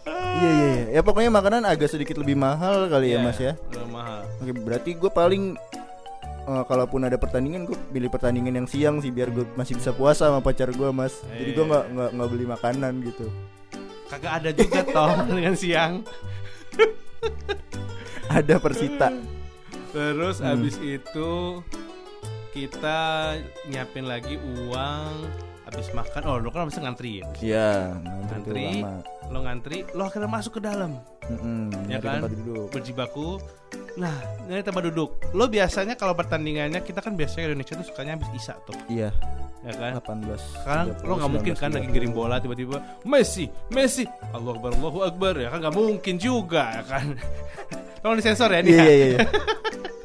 Iya iya iya. Ya pokoknya makanan agak sedikit lebih mahal kali ya Iya, mas ya. lo mahal. Oke berarti gue paling eh, kalaupun ada pertandingan gue pilih pertandingan yang siang sih biar gue masih bisa puasa sama pacar gue mas. Jadi gue Iya. nggak nggak nggak beli makanan gitu. Kagak ada juga toh dengan siang. Ada persita. Terus Hmm. abis itu kita nyiapin lagi uang abis makan. Oh, lo kan mesti ngantri ya. Iya. Ngantri Ngantri, lama. lo ngantri, lo akhirnya masuk ke dalam. Mm-mm, Ya kan? tempat duduk. Berjibaku. Nah, nyari tempat duduk. Lo biasanya kalau pertandingannya kita kan biasanya Indonesia tuh sukanya habis isa tuh, Iya. ya kan? 18. Sekarang lo nggak mungkin kan lagi ngirim bola tiba-tiba Messi, Messi, Allah Akbar, Allahu Akbar ya kan nggak mungkin juga ya kan. Tolong disensor ya nih. Iya ya. iya iya.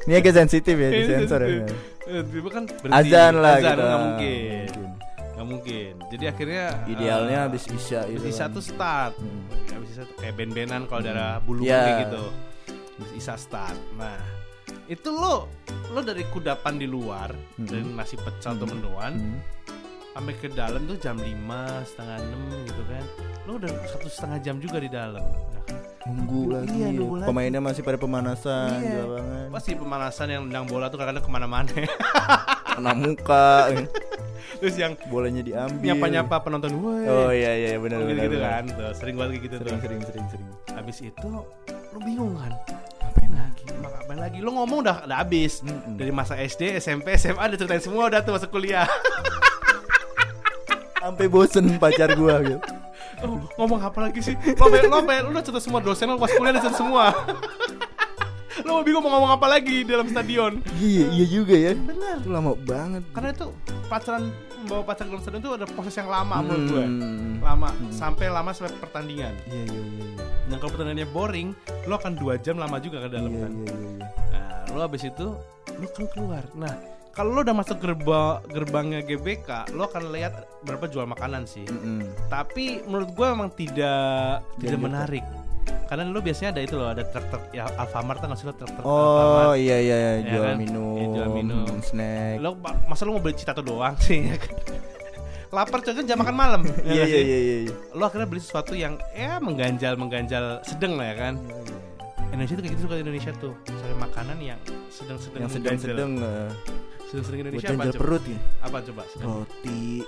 Ini agak sensitif ya di Ini sensor ya. Eh, tiba kan berhenti. Azan lah Azan gitu. nggak Ah, mungkin. Nggak mungkin. Jadi akhirnya Idealnya eh, habis isya habis itu. Isya kan. tuh start. Hmm. Habis Isya tuh kayak band-bandan kalau daerah bulu Iya. kayak gitu. Habis Isya start. Nah, itu lo lo dari kudapan di luar Hmm. dari nasi pecel Hmm. mendoan Hmm. sampai ke dalam tuh jam 5 setengah 6 gitu kan lo udah satu setengah jam juga di dalam ya kan? Nunggu lagi. Iya, nunggu lagi. Pemainnya masih pada pemanasan Iya. pasti pemanasan yang nendang bola tuh kadang-kadang ke mana-mana Kena muka. terus yang Bolanya diambil. nyapa-nyapa penonton woi Oh iya iya benar gitu, benar. gitu kan tuh, sering banget gitu Sering tuh sering sering sering. habis itu lo bingung kan Ngapain lagi? Mak ngapain lagi lo ngomong udah udah habis Mm-mm. dari masa SD SMP SMA udah ceritain semua udah tuh masuk kuliah Sampai bosen pacar gua gitu. Oh, ngomong apa lagi sih lo lo lo udah cerita semua dosen lo pas kuliah udah cerita semua lo bingung mau ngomong apa lagi di dalam stadion Iya iya juga ya. bener Itu lama banget. karena itu pacaran bawa pacar dalam stadion itu ada proses yang lama menurut gue Hmm. lama Hmm. sampai lama sampai pertandingan Iya iya iya. yang kalau pertandingannya boring lo akan dua jam lama juga ke dalam Iya kan iya iya. iya. nah lo habis itu lo kan keluar nah kalau lo udah masuk gerba, gerbangnya GBK lo akan lihat berapa jual makanan sih Mm-mm. tapi menurut gue memang tidak tidak menarik karena lo biasanya ada itu loh ada truk-truk ya Alfamart tuh nggak sih lo truk-truk Oh Alfamart iya iya Ya jual kan? minum, Iya, jual minum. snack. lo masa lo mau beli citato doang sih ya kan? lapar coba jam makan malam ya Iya iya iya iya. iya. lo akhirnya beli sesuatu yang ya mengganjal mengganjal sedang lah ya kan Indonesia tuh kayak gitu suka Indonesia tuh cari makanan yang sedang-sedang Yang sedang-sedang eh, sedang-sedang Indonesia apa coba perut ya. apa coba sedang Roti.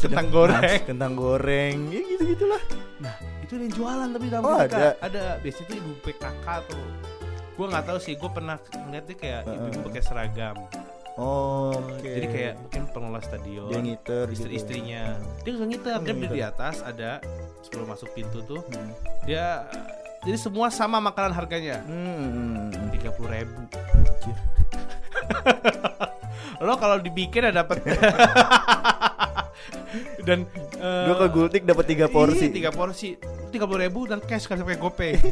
Kentang goreng. Kentang goreng. Ya gitu gitulah. nah itu ada yang jualan tapi dalam Oh, mereka. ada. ada biasanya tuh ibu PKK tuh gue nggak tahu sih gue pernah ngeliat dia kayak Heeh. ibu-ibu pakai seragam Oh, oke. jadi kayak mungkin pengelola stadion dia ngiter gitu. istri-istrinya dia nggak ngiter Oh, dia berdiri di atas ada sebelum masuk pintu tuh Hmm. dia jadi semua sama makanan harganya Hmm. tiga puluh ribu lo kalau dibikin ya dapat dan eh, Gua ke Gultik dapat tiga porsi. iya, tiga porsi tiga puluh ribu dan cash kan pakai gopay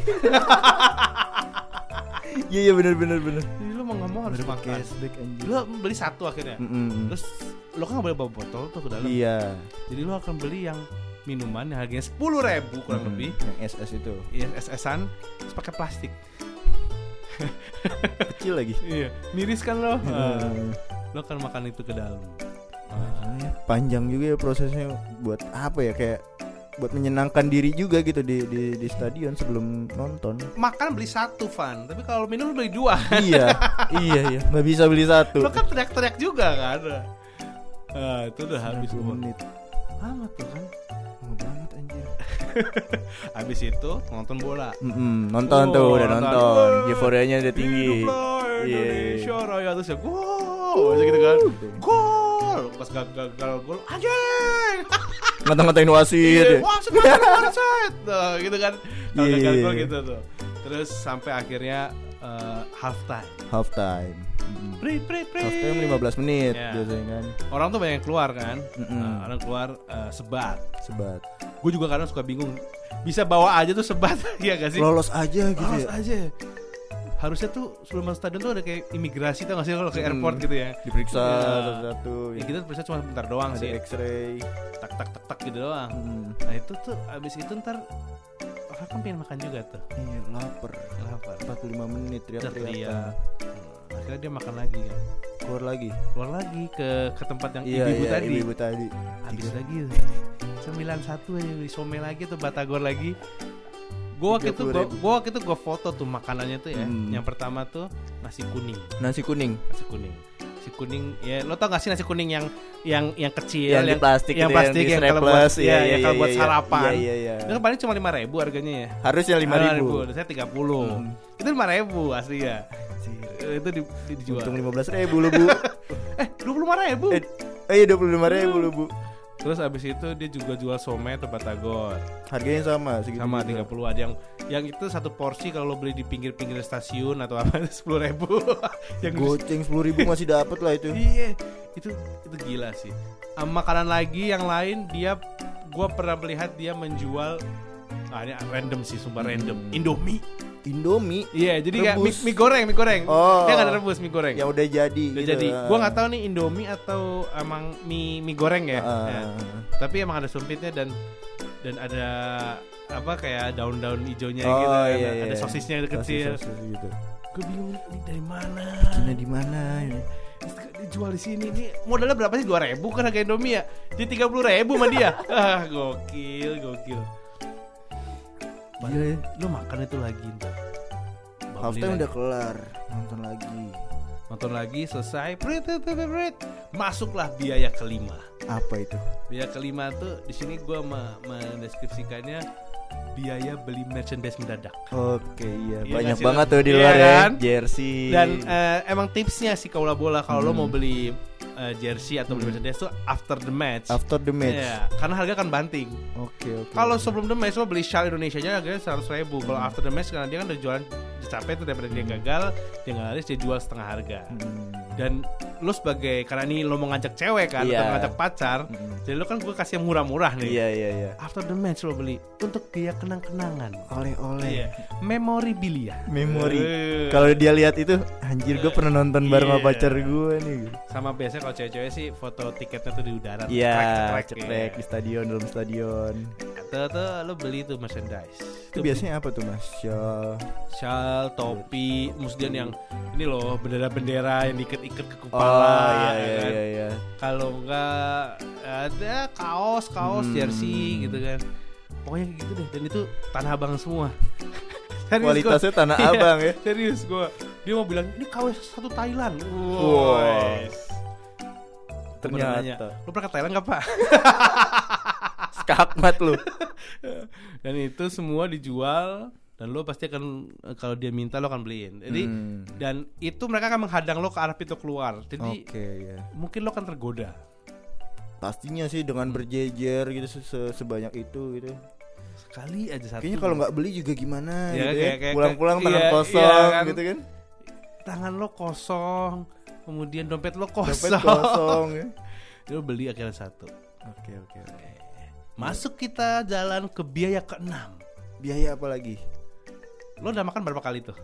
Iya iya benar benar benar. lo mau nggak mau harus makan cashback anjir. lo beli satu akhirnya Mm-mm. terus lo kan nggak boleh bawa botol tuh ke dalam Iya. jadi lo akan beli yang minuman yang harganya sepuluh ribu kurang Mm, lebih Yang SS itu Iya, SS-an terus pakai plastik. kecil lagi. Iya, miris kan lo. Hmm. lo kan makan itu ke dalam. Ya, Panjang juga ya prosesnya buat apa ya kayak buat menyenangkan diri juga gitu di di, di stadion sebelum nonton. Makan beli satu, Van. Tapi kalau minum lo beli dua. iya, iya iya, nggak bisa beli satu. lo kan teriak-teriak juga kan. Ah, itu udah habis 90 semua. menit. Amat tuh kan. Lama. Habis itu nonton bola. Mm-mm, nonton Oh, tuh udah nonton. nonton. Euforianya udah tinggi. Iya. Indonesia Raya terus ya gol gitu kan gol pas gagal gol anjing Ngata-ngatain wasit. ya. wah semangat wasit Tuh, gitu kan Iya, gagal iya, gol iya. gitu tuh terus sampai akhirnya eh, half time Half time. Mm. Prit, prit, prit. Half time 15 menit Iya. biasanya kan. orang tuh banyak yang keluar kan Mm-mm. Nah, orang keluar eh, sebat Sebat. gue juga kadang suka bingung bisa bawa aja tuh sebat ya gak sih Lolos aja gitu Lolos ya. aja harusnya tuh sebelum masuk stadion tuh ada kayak imigrasi tau gak sih kalau ke Hmm. airport gitu ya Diperiksa Iya. satu-satu. ya kita periksa cuma bentar doang Ada sih X-ray. tak tak tak tak gitu doang Hmm. nah itu tuh abis itu ntar orang kan pengen makan juga tuh Iya, lapar. lapar 45 menit teriak-teriakan. teriak Hmm, akhirnya dia makan lagi kan Keluar lagi. keluar lagi ke ke tempat yang Iya, ibu-ibu iya, tadi ibu-ibu tadi. habis lagi sembilan satu aja di some lagi tuh batagor lagi gua waktu itu gua, 30.000. gua waktu itu gua foto tuh makanannya tuh ya Hmm. yang pertama tuh nasi kuning Nasi kuning. nasi kuning nasi kuning ya lo tau gak sih nasi kuning yang yang yang kecil yang, di plastik yang gitu, plastik di yang kalau buat iya, ya, iya, yang kalau iya, buat iya. sarapan Iya, iya, iya. itu paling cuma lima ribu harganya ya Harusnya 5000 ribu. saya tiga puluh Hmm. itu lima ribu asli ya itu di, di- dijual Untung 15 ribu lu bu. eh dua puluh lima ribu eh, oh iya 25 ribu lu bu. Terus abis itu dia juga jual somai atau batagor Harganya sama segitu. sama juga. 30 ada yang yang itu satu porsi kalau lo beli di pinggir-pinggir stasiun atau apa sepuluh ribu yang Goceng 10 ribu masih dapat lah itu. iya itu itu gila sih Ah, makanan lagi yang lain dia gua pernah melihat dia menjual ah ini random sih sumpah random Indomie Indomie iya jadi kayak mie, mie goreng mie goreng Oh. dia nggak ada rebus mie goreng yang udah jadi. udah gitu. jadi gua nggak tahu nih Indomie atau emang mie mie goreng ya, Ah, Ya. tapi emang ada sumpitnya dan dan ada apa kayak daun-daun hijaunya Oh, gitu kan. iya, ada iya. sosisnya yang kecil Sosis-sosis gitu. gue bingung ini dari mana Ini di mana ini? Dijual di sini nih modalnya berapa sih dua ribu kan harga Indomie ya jadi tiga puluh ribu sama dia ah gokil gokil Iya, ya. lu makan itu lagi ntar Half time udah kelar. Nonton lagi. nonton lagi selesai prit, prit, prit, prit, masuklah biaya kelima Apa itu? biaya kelima tuh di sini gue mendeskripsikannya biaya beli merchandise mendadak Oke iya Iya banyak banget Lo? tuh di Iya luar ya kan? jersey dan eh, emang tipsnya sih kalau bola kalau lo Hmm. mau beli eh, jersey atau beli Hmm. merchandise tuh after the match after the match. Iya, karena harga kan banting Oke oke. Kalau sebelum the match lo beli shawl Indonesia nya harganya seratus ribu. Kalau Hmm. after the match karena dia kan udah jualan capek tuh daripada dia gagal, dia laris dia jual setengah harga. Hmm. Dan lo sebagai karena ini lo mau ngajak cewek kan, Iya. atau ngajak pacar, Hmm. jadi lo kan gue kasih yang murah-murah nih. Iya iya iya. After the match lo beli untuk dia kenang-kenangan. Oleh-oleh. Iya, memorabilia. Memori. Eh. Kalau dia lihat itu, anjir gue pernah nonton bareng sama Iya. pacar gue nih. sama biasanya kalau cewek-cewek sih foto tiketnya tuh di udara, Iya, cekrek-cekrek, cekrek di stadion dalam stadion. Atau tuh lo beli tuh merchandise. Itu biasanya apa tuh mas? Shawl. Shawl, topi, kemudian yang ini loh bendera-bendera yang diikat-ikat ke Oh kepala. iya ya iya kan? iya. iya. Kalau enggak ada kaos, kaos, Hmm. jersey gitu kan. Pokoknya gitu deh. Dan itu tanah abang semua. Serius Kualitasnya gua. tanah Iya, abang ya. Serius gua. Dia mau bilang ini KW satu Thailand. Wow. Wes. Pernah nanya, Ternyata Lu pernah ke Thailand gak pak? skakmat lu. Dan itu semua dijual dan lo pasti akan kalau dia minta lo akan beliin. Jadi Hmm. dan itu mereka akan menghadang lo ke arah pintu keluar. Jadi Oke ya. mungkin lo akan tergoda. Pastinya sih dengan berjejer gitu se- se- sebanyak itu gitu. Sekali aja satu. Kayaknya kalau nggak beli juga gimana Iya, gitu ya. kayak- Pulang-pulang tangan iya, kosong iya kan. gitu kan. tangan lo kosong, kemudian dompet lo kosong. Dompet kosong ya. lo beli akhirnya satu. Oke oke oke. Masuk kita jalan ke biaya keenam. Biaya apa lagi? Lo udah makan berapa kali tuh?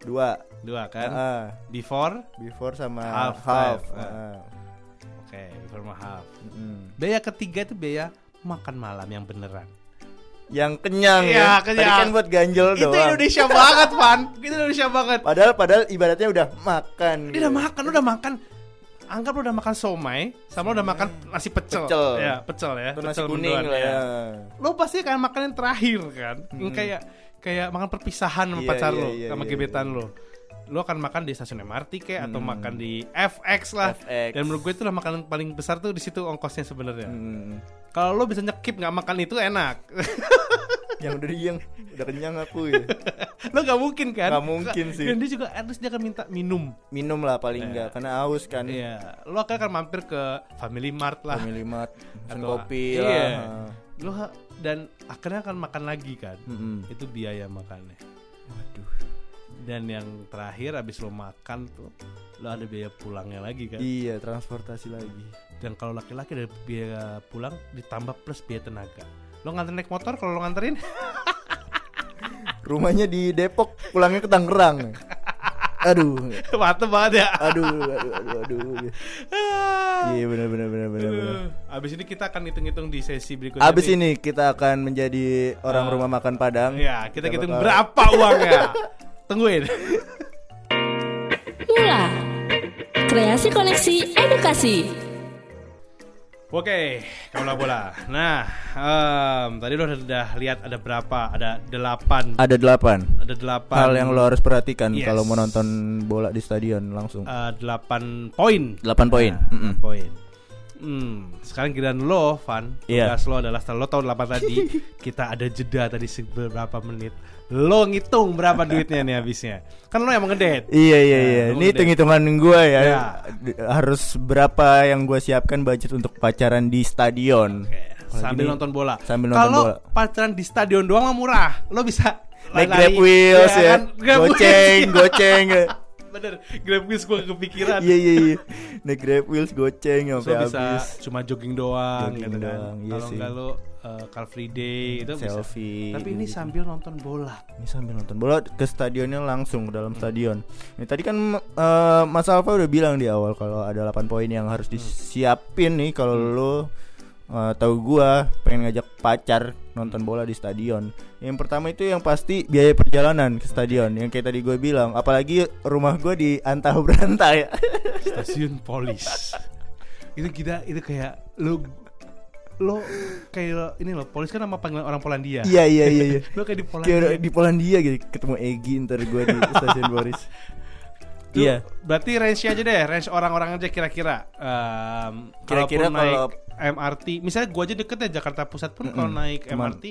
Dua. Dua kan? Ah, Before? before sama Half half. time. Ah. Oke, before sama half. Mm. Biaya ketiga itu biaya makan malam yang beneran. Yang kenyang Iya, ya. kenyang. Tadi kan buat ganjel Itu doang. Indonesia banget, Pan. Itu Indonesia banget. Padahal padahal ibaratnya udah makan. Dia gitu. udah makan, udah makan. Anggap lu udah makan somai, sama lu udah makan nasi pecel. Pecel. Ya, pecel ya. Atau nasi pecel kuning lah ya. Lu pasti akan makan yang terakhir kan. Hmm. kayak kayak makan perpisahan sama Iya, pacar iya, lu, iya, sama iya, gebetan iya. lu. Lu akan makan di stasiun MRT kayak atau Hmm. makan di FX lah. FX. Dan menurut gue itu lah makanan paling besar tuh di situ ongkosnya sebenarnya. Hmm. Kalau lu bisa nyekip nggak makan itu enak. yang udah yang udah kenyang aku ya. Lo gak mungkin kan? Nggak mungkin sih. Dan dia juga least dia akan minta minum. Minum lah paling enggak karena haus kan. Iya, lo akan akan mampir ke Family Mart lah. Family Mart, pesen Atau- kopi iya. lah. Lo dan akhirnya akan makan lagi kan. Mm-mm. Itu biaya makannya. Waduh. Dan yang terakhir abis lo makan tuh lo ada biaya pulangnya lagi kan. Iya, transportasi lagi. Dan kalau laki-laki ada biaya pulang ditambah plus biaya tenaga. Lo nganterin naik motor kalau lo nganterin Rumahnya di Depok, pulangnya ke Tangerang. Aduh. mantep banget ya. Aduh, aduh, aduh, aduh. Iya benar benar benar benar benar. Aduh. Abis ini kita akan hitung-hitung di sesi berikutnya. Abis ini kita akan menjadi orang Ah. rumah makan Padang. Ya, kita Kita hitung bakal- berapa uangnya. Tungguin. Mula Kreasi Koneksi Edukasi Oke, bola bola. Nah, em, tadi lo udah, udah lihat ada berapa? Ada delapan. Ada delapan Ada delapan. hal yang lo harus perhatikan Yes. kalau mau nonton bola di stadion langsung. eh, delapan poin. Delapan poin. Nah, Mm-mm. poin. Hmm, sekarang giliran lo, Van. Iya. Tugas lo adalah setelah lo tahun 8 tadi, kita ada jeda tadi beberapa menit. Lo ngitung berapa duitnya nih habisnya. Kan lo yang mengedet. Iya iya Nah, iya. Ini gede. hitung hitungan gue ya. Ya. D- Harus berapa yang gue siapkan budget untuk pacaran di stadion. Oke, sambil ini nonton bola. sambil nonton Kalau bola. pacaran di stadion doang mah murah. Lo bisa Naik grab wheels ya, kan? Grab wheels, goceng, iya. goceng. Bener, grab wheels gue kepikiran. Iya iya iya. Naik grab wheels goceng So sampai bisa habis. cuma jogging doang Jogging gitu kan. doang, iya Kalau enggak lo uh, Car Free Day itu bisa. Selfie. Tapi ini gitu. sambil nonton bola. Ini sambil nonton bola ke stadionnya langsung ke dalam stadion. Ini tadi kan eh, Mas Alfa udah bilang di awal kalau ada 8 poin yang harus disiapin nih kalau lo eh, tahu gua pengen ngajak pacar nonton bola di stadion. Yang pertama itu yang pasti biaya perjalanan ke stadion. Yang kayak tadi gue bilang, apalagi rumah gua di antah ya. Stasiun polis. itu kita itu kayak lo lo kayak ini lo polis kan nama panggilan orang Polandia. Iya iya iya iya. Lo kayak di Polandia. Kayak di Polandia gitu ketemu Egi ntar gua di stasiun Boris. Iya. Berarti range aja deh, range orang-orang aja kira-kira. Em, Kira-kira kalaupun naik kalau- MRT, misalnya gua aja deket ya Jakarta Pusat pun kalau Mm-mm. naik Cuman- MRT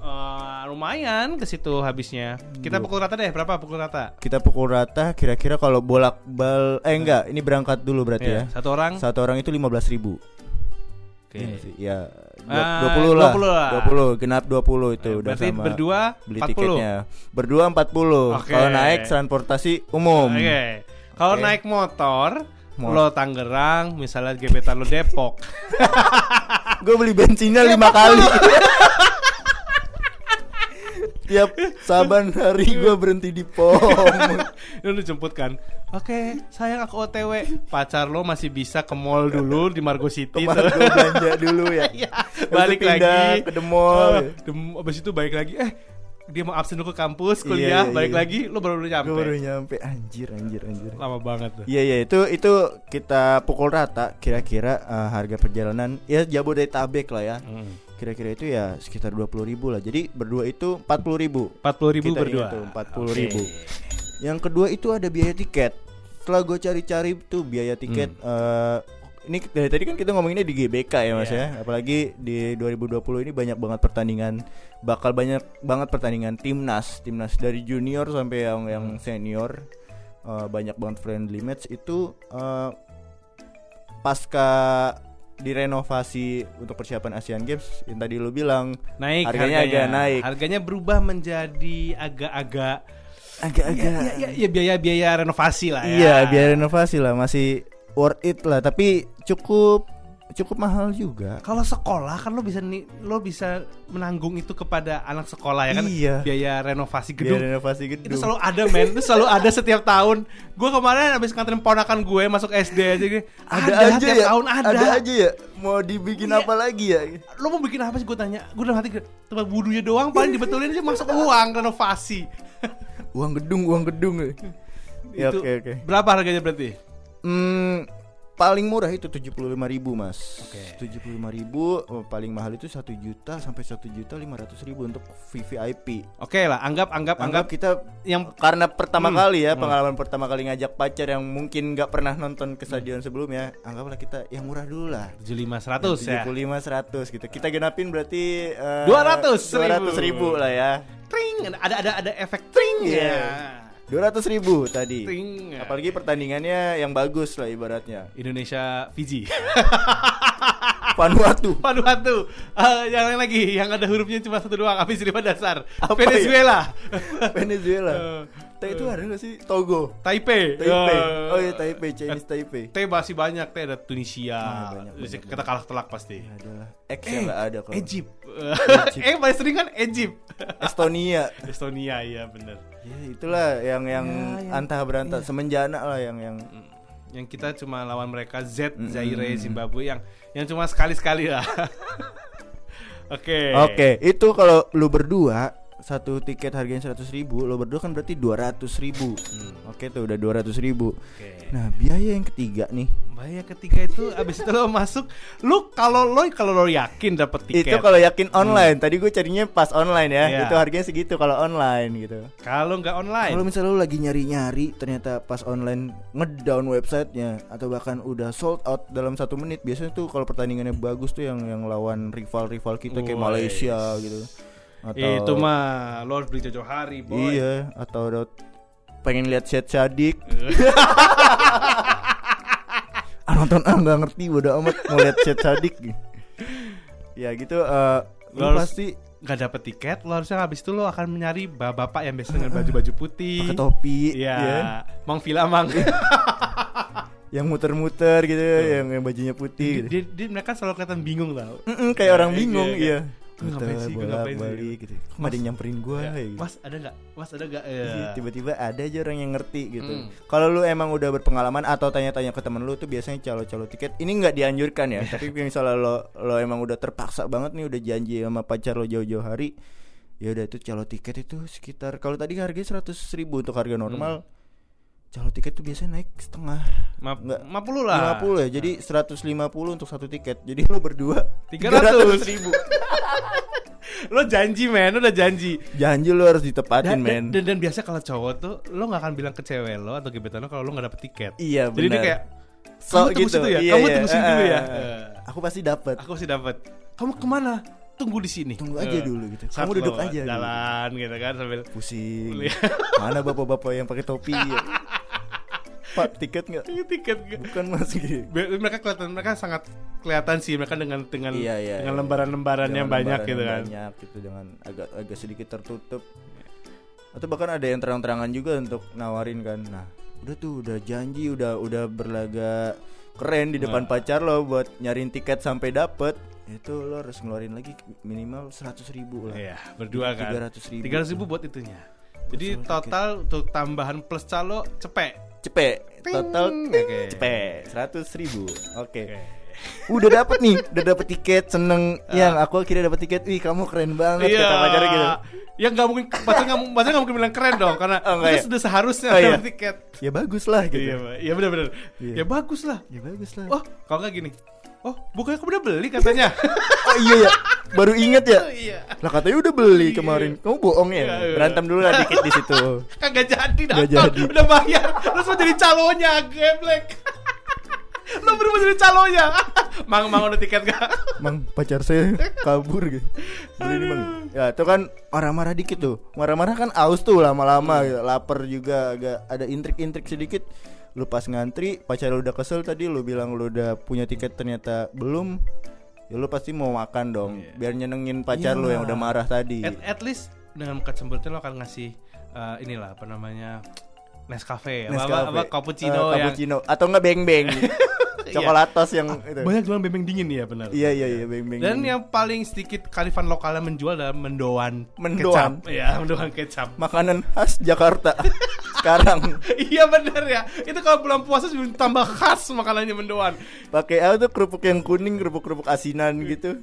eh, lumayan ke situ habisnya. Kita pukul rata deh, berapa pukul rata? Kita pukul rata kira-kira kalau bolak bal eh enggak, ini berangkat dulu berarti Iya, ya. Satu orang. Satu orang itu 15.000 ribu Oke. Iya sih, Ya 20 lah 20 lah. 20 genap 20 itu udah Berarti sama berdua beli 40. tiketnya Berdua 40 Oke. Kalau naik transportasi umum Oke. Kalau Oke. naik motor, Mo- lo Tangerang, misalnya gebetan lo Depok. Gue beli bensinnya lima kali Tiap saban hari gue berhenti di pom. Lu dijemput kan? Oke sayang aku otw Pacar lo masih bisa ke mall dulu Di Margo City Kemarin gue belanja dulu ya? Iya, Habis balik lagi. ke the mall. Oh, dem- Abis itu balik lagi. Eh dia mau absen dulu ke kampus Iya, kuliah iya, balik iya. lagi lo baru nyampe. Gue baru nyampe. Anjir anjir anjir. Lama banget tuh. Iya iya itu itu kita pukul rata kira-kira eh, harga perjalanan ya Jabodetabek lah ya. Hmm. Kira-kira itu ya sekitar 20.000 ribu lah jadi berdua itu 40.000 ribu empat puluh ribu Kita berdua ingat tuh, 40.000. yang kedua itu ada biaya tiket setelah gue cari-cari tuh biaya tiket eh, ini dari tadi kan kita ngomonginnya di GBK ya mas Hmm. Iya. ya apalagi di 2020 ini banyak banget pertandingan bakal banyak banget pertandingan timnas timnas dari junior sampai yang yang Hmm. senior Eh, banyak banget friendly match itu eh, pasca direnovasi untuk persiapan Asian Games yang tadi lu bilang naik Harganya agak naik. harganya berubah menjadi agak-agak agak-agak. Ya, ya, ya biaya-biaya renovasi lah ya. Iya, biar renovasi lah masih worth it lah, tapi cukup cukup mahal juga. kalau sekolah kan lo bisa nih lo bisa menanggung itu kepada anak sekolah ya kan Iya. biaya renovasi gedung renovasi gedung. itu selalu ada men itu selalu ada setiap tahun gue kemarin habis nganterin ponakan gue masuk SD aja gitu. ada, aja tiap ya. tahun ada, aja ya. Mau dibikin Iya. apa lagi ya? lo mau bikin apa sih gue tanya gue udah hati tempat wudhunya doang paling dibetulin aja masuk uang renovasi Uang gedung, uang gedung. ya oke oke. berapa harganya berarti Hmm, paling murah itu 75.000 ribu mas. Oke. 75.000 ribu, oh, paling mahal itu satu juta sampai satu juta lima ratus ribu untuk VVIP. Oke lah, anggap anggap Anggap anggap kita yang karena pertama Hmm, kali ya hmm. pengalaman pertama kali ngajak pacar yang mungkin nggak pernah nonton ke stadion sebelumnya, anggaplah kita yang murah dulu lah. 75 100 ya. 75 100 gitu. Kita genapin berarti eh, 200 200 ribu lah ya. Tring, ada ada ada efek tring Iya. Ya. 200 ribu tadi. Tring. Apalagi pertandingannya yang bagus lah ibaratnya. Indonesia Fiji. Vanuatu. Vanuatu. Eh, yang lain lagi yang ada hurufnya cuma satu doang habis lima dasar. Apa Venezuela. Venezuela. Eh, T itu ada nggak sih? Togo. Taipei. Taipei. Eh, Oh iya Taipei, Chinese Taipei. T masih banyak, T ada Tunisia. Ah, banyak, banyak, kita kalah telak pasti. Ya, adalah X yang nggak ada kalau. Egypt. Egypt. eh paling sering kan Egypt. Estonia. Estonia iya bener. Ya itulah yang yang Ya, ya. antah berantah semenjana lah yang yang. Yang kita cuma lawan mereka Z, Zaire. Zimbabwe yang yang cuma sekali-sekali lah. Oke. Oke, itu kalau lu berdua satu tiket harganya 100 ribu, lo berdua kan berarti 200 ribu. Hmm, Oke tuh udah 200 ribu. Oke. Nah biaya yang ketiga nih, Bahaya ketiga itu abis itu lo masuk, lu kalau lo kalau lo yakin dapet tiket, itu kalau yakin online. Tadi gue carinya pas online ya, Iya. itu harganya segitu kalau online gitu. kalau nggak online, Kalau misalnya lu lagi nyari-nyari, ternyata pas online ngedown websitenya atau bahkan udah sold out dalam satu menit, biasanya tuh kalau pertandingannya bagus tuh yang yang lawan rival-rival kita kayak. Malaysia gitu. Atau itu mah lo harus beli jauh hari, boy. Iya, atau pengen lihat Syed Sadik. ah nonton ah nggak ngerti bodo amat mau lihat Syed Sadik. ya gitu eh lu Lu harus- pasti Nggak dapet tiket, lo harusnya habis itu lo akan menyari bapak yang biasa dengan baju-baju putih. pakai topi Iya, ya. Mang Vila Mang. yang muter-muter gitu yang yang bajunya putih gitu. dia, dia, mereka selalu kelihatan bingung tau. Mm-mm, kayak orang Iya, bingung iya, iya. Gue ngapain sih, gue ngapain sih? balik gitu. Kok nggak ada yang nyamperin gua Ya, ya, gitu. Mas ada nggak? Mas ada nggak? Iya. tiba-tiba ada aja orang yang ngerti gitu. Mm. Kalau lu emang udah berpengalaman atau tanya-tanya ke temen lu tuh biasanya calo-calo tiket. Ini nggak dianjurkan ya, tapi misalnya lo lo emang udah terpaksa banget nih udah janji sama pacar lo jauh-jauh hari, ya udah itu calo tiket itu sekitar kalau tadi harganya 100 ribu untuk harga normal. Calo tiket tuh biasanya naik setengah Ma Nggak. 50 lah. 50 ya, jadi 150 untuk satu tiket. Jadi lu berdua 300 ribu. Lo janji men, lo udah janji. Janji lu harus ditepatin Dan, men. dan, dan, dan biasa kalau cowok tuh lo nggak akan bilang ke cewek lo atau gebetan lo kalau lo nggak dapet tiket. Iya Jadi dia benar. kayak So kamu tunggu gitu. situ ya, Iya, kamu iya. tunggu situ dulu ya. Eh, Eh, Aku pasti dapat. aku sih dapat. Kamu ke mana? Tunggu di sini. Tunggu aja Eh, dulu gitu. saat Kamu duduk lo aja gitu. Jalan gitu kan sambil Pusing. Mana bapak-bapak yang pakai topi? ya? Pak, tiket nggak? tiket. nggak? Bukan mas gitu. Mereka kelihatan mereka sangat kelihatan sih mereka dengan dengan Iya, iya, dengan iya. lembaran-lembaran yang banyak gitu kan. Banyak gitu dengan agak agak sedikit tertutup. Atau bahkan ada yang terang-terangan juga untuk nawarin kan. Nah, udah tuh udah janji udah udah berlaga keren di depan Nah. pacar lo buat nyariin tiket sampai dapet itu lo harus ngeluarin lagi minimal 100 ribu lah Iya, berdua kan. 300 ribu 300 ribu buat itunya. Jadi total untuk tambahan plus calo cepet. cepet total cepet 100 ribu oke udah dapet nih udah dapet tiket seneng yang aku akhirnya dapet tiket wih kamu keren banget kata pacarnya gitu Ya nggak mungkin pacar nggak mungkin pacar nggak mungkin bilang keren dong karena Oh, itu ya? sudah seharusnya Oh, iya. tiket. ya bagus lah gitu Iya. Iya benar-benar. Iya. Ya bagus lah. ya bagus lah Oh, kalau nggak gini. Oh, bukannya kamu udah beli katanya. oh iya ya baru inget ya iya. lah katanya udah beli Iya. kemarin kamu bohong ya Iya, iya. berantem dulu lah dikit di situ Kagak jadi datang. jadi. Udah bayar. Terus mau jadi calonnya, geblek. Lo baru mau jadi calonnya. mang, mang udah tiket gak? Mang pacar saya kabur gitu Beli ini bang Ya itu kan marah-marah dikit tuh Marah-marah kan aus tuh lama-lama gitu. Lapar juga agak ada intrik-intrik sedikit Lu pas ngantri pacar lu udah kesel tadi Lu bilang lu udah punya tiket ternyata belum Ya lu pasti mau makan dong Iya. Biar nyenengin pacar lu yang udah marah tadi At, at least dengan muka cemberutnya lo akan ngasih eh, inilah apa namanya Nescafe, apa, Nescafe. apa, apa cappuccino Eh, yang cappuccino. Atau enggak beng-beng Coklatos yang itu banyak jualan bebeng dingin ya benar. Iya iya iya beng-beng Dan yang paling sedikit kalifan lokalnya menjual adalah mendoan, Mendoan. kecap. Iya, mendoan kecap. Makanan khas Jakarta Sekarang iya benar ya. Itu kalau bulan puasa sebelum tambah khas makanannya mendoan. pakai apa tuh kerupuk yang kuning kerupuk-kerupuk asinan gitu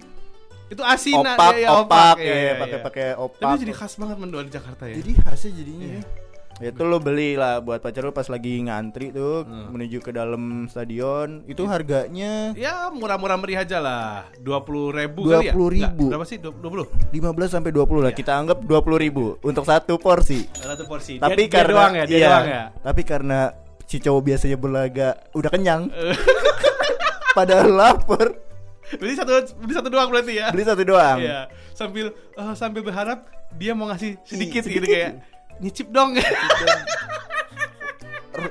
Itu asinan opak ya, ya, opak Iya, ya iya, pakai iya. pakai Tapi opak jadi khas banget mendoan di Jakarta ya. jadi khasnya jadinya Iya. ya. Itu lo beli lah buat pacar lo pas lagi ngantri tuh Hmm. menuju ke dalam stadion. Itu harganya Ya murah-murah meriah aja lah. Dua puluh ribu ya? 20.000. Nggak, Berapa sih? Dua puluh. 15 sampai 20 lah. Iya. Kita anggap 20 ribu untuk satu porsi. Satu porsi. Tapi dia, dia karena doang ya, dia iya, doang ya. Tapi karena si cowok biasanya berlaga udah kenyang. Padahal lapar, Beli satu, beli satu doang berarti ya? beli satu doang. Iya. Sambil eh, sambil berharap dia mau ngasih sedikit Sedikit. gitu kayak nyicip dong. R-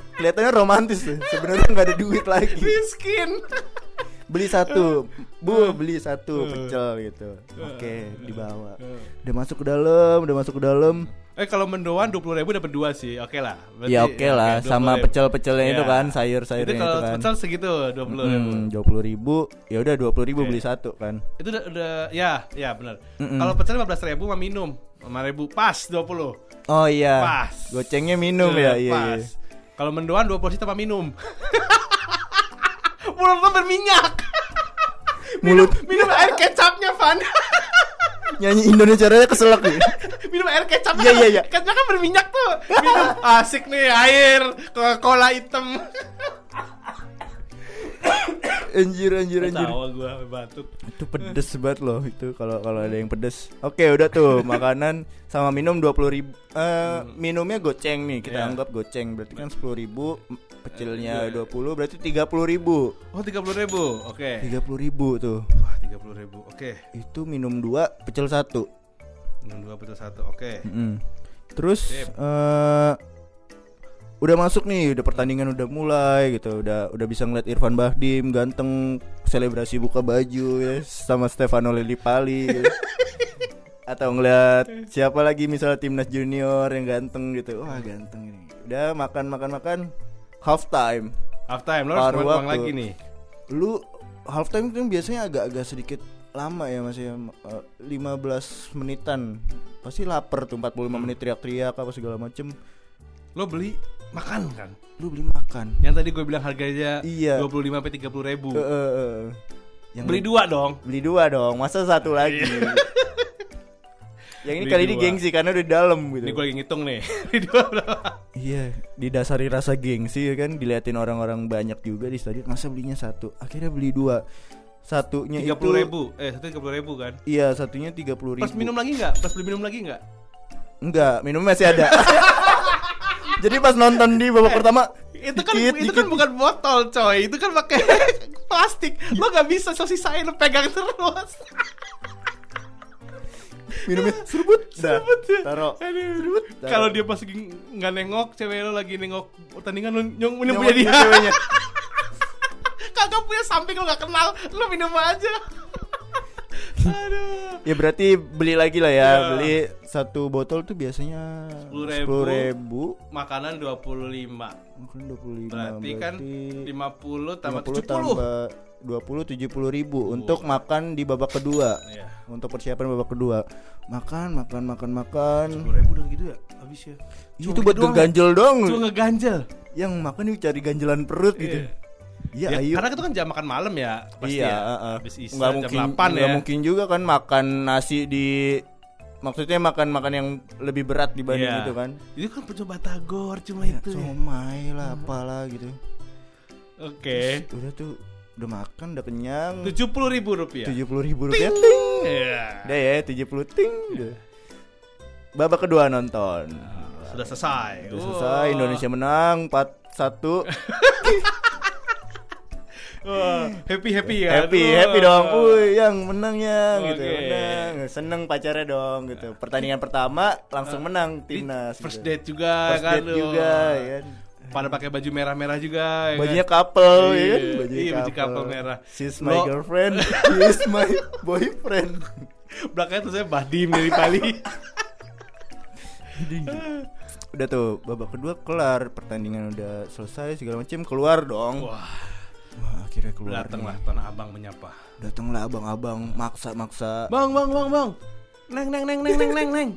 Kelihatannya romantis tuh. Sebenarnya nggak ada duit lagi. Miskin. Beli satu, bu, beli satu Eh. pecel gitu. Oke, Eh. dibawa. Eh. Udah masuk ke dalam, udah masuk ke dalam. Eh kalau mendoan dua puluh ribu dapat dua sih, oke lah. Berarti- Ya oke lah, oke, sama 20.000. pecel-pecelnya itu Iya. kan, sayur-sayurnya Itu itu, kalau kan. pecel segitu dua puluh ribu. Hmm, dua puluh ribu, ya udah dua puluh ribu Oke. beli satu kan. Itu udah, udah ya ya benar. Mm-mm. Kalau pecel lima belas ribu mah minum ribu pas dua puluh. Oh iya, Pas. gocengnya minum ya, iya. Pas. iya. Kalau mendoan dua porsi tanpa minum. Mulut lo berminyak. minum, Mulut minum air kecapnya, Van. nyanyi Indonesia Raya keselak nih. minum air kecapnya. Iya, iya, iya. Kecapnya kan berminyak tuh. Minum asik nih air Coca-Cola hitam. Anjir, anjir, anjir. Tawa gua batuk. Itu pedes banget loh itu kalau kalau ada yang pedes. Oke, udah tuh makanan sama minum dua puluh ribu. Eh, minumnya goceng nih kita Iya. anggap goceng berarti kan sepuluh ribu, pecilnya iya. dua puluh berarti tiga puluh ribu. Oh, tiga puluh ribu. Oke. Tiga puluh ribu tuh. Wah, tiga puluh ribu. Oke. Itu minum dua, pecel satu. Minum dua betul satu. Oke. Mm. Terus Sip. eh udah masuk nih, udah pertandingan udah mulai gitu, udah udah bisa ngeliat Irfan Bahdim ganteng selebrasi buka baju ya sama Stefano Lillipali. gitu. Atau ngeliat siapa lagi misalnya timnas junior yang ganteng gitu. Wah, ganteng ini. Udah makan makan makan half time. Half time lo harus uang waktu. lagi nih. Lu half time kan biasanya agak-agak sedikit lama ya Mas ya Eh, 15 menitan. Pasti lapar tuh 45 menit teriak-teriak apa segala macem Lo beli makan kan? lu beli makan Yang tadi gue bilang harganya Iya. 25 sampai 30 ribu. Eh, eh, eh. Yang Beli dua dong. beli dua dong masa satu lagi yang ini Beli kali ini dua. gengsi karena udah dalam gitu Ini gue lagi ngitung nih. Beli dua berapa? iya didasari rasa gengsi ya kan diliatin orang-orang banyak juga di stadion masa belinya satu akhirnya beli dua satunya Tiga puluh ribu. Eh, satu tiga puluh ribu kan? iya satunya tiga puluh ribu Pas minum lagi nggak? Pas beli minum lagi nggak? enggak minum masih ada jadi pas nonton di babak pertama Itu kan dikit, itu dikit. kan bukan botol, coy. Itu kan pakai plastik. Lo nggak bisa so sisain lo pegang terus. minumnya seruput dah ya. taruh. Taruh. Kalau dia pas lagi nggak nengok, cewek lo lagi nengok pertandingan lo nyong minum punya dia. ceweknya. Kagak punya samping lo nggak kenal, lo minum aja. Aduh. Ya berarti beli lagi lah ya, Ya. beli satu botol tuh biasanya 10.000. sepuluh ribu, Makanan 25 mungkin dua puluh lima. Berarti kan 50 tambah 50 70 tambah dua puluh tujuh puluh ribu untuk makan di babak kedua, Iya untuk persiapan babak kedua. Makan, makan, makan, makan. 10 ribu udah gitu ya Habis ya Itu buat ngeganjel dong. Cuma ngeganjel Yang makan nih cari ganjelan perut gitu. Iya. Iya, Ya, ayo. Karena itu kan jam makan malam ya Pasti iya, ya heeh. Habis isa nggak jam mungkin, 8 nggak ya mungkin juga kan makan nasi di maksudnya makan makan yang lebih berat dibanding Iya. itu kan. Itu kan percuma batagor Cuma Ya, itu ya. somai lah apalah gitu. Oke Udah tuh udah makan udah kenyang. 70 ribu rupiah Tujuh puluh ribu rupiah ting. Iya Udah ya tujuh puluh ting. Udah. Babak kedua nonton. Sudah selesai Udah selesai Wah. Indonesia menang 4-1 Wah, Happy happy ya Happy Wah. happy dong. Wih yang menang yang gitu. Oke. Menang. Seneng pacarnya dong gitu. Pertandingan pertama langsung menang timnas First gitu. date juga First kan date lu. juga ya Pada pakai baju merah-merah juga ya Bajunya kan? couple ya kan? Bajunya iya, baju couple. merah. She's my Lo- girlfriend. He's my boyfriend. Belakangnya tuh saya Bahdim dari Bali. Udah tuh babak kedua kelar Pertandingan udah selesai segala macam Keluar dong. Wah Wah akhirnya keluar Datanglah. Tanah Abang menyapa. Datanglah abang-abang Maksa-maksa. Bang bang bang bang. Neng neng neng neng neng neng neng.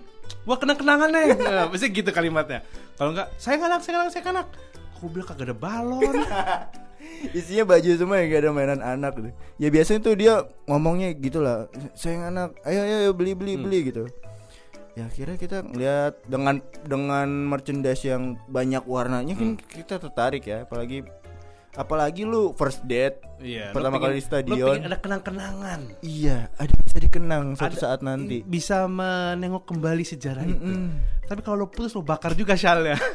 Wah kena kenangan neng. Nah, Pasti gitu kalimatnya. Kalau enggak Saya anak saya anak saya anak Aku bilang kagak ada balon. Isinya baju semua ya gak ada mainan anak gitu. Ya biasanya tuh dia ngomongnya gitu lah Sayang anak Ayo ayo, ayo beli beli Hmm. beli gitu. Ya akhirnya kita ngeliat dengan dengan merchandise yang banyak warnanya kan Hmm. kita tertarik ya apalagi apalagi lu first date Iya. Pertama lo pengen- kali di stadion. ada kenang-kenangan. iya ada bisa dikenang suatu Ada- saat nanti bisa menengok kembali sejarah itu. Mm-mm. Tapi kalau lo putus lo bakar juga syalnya.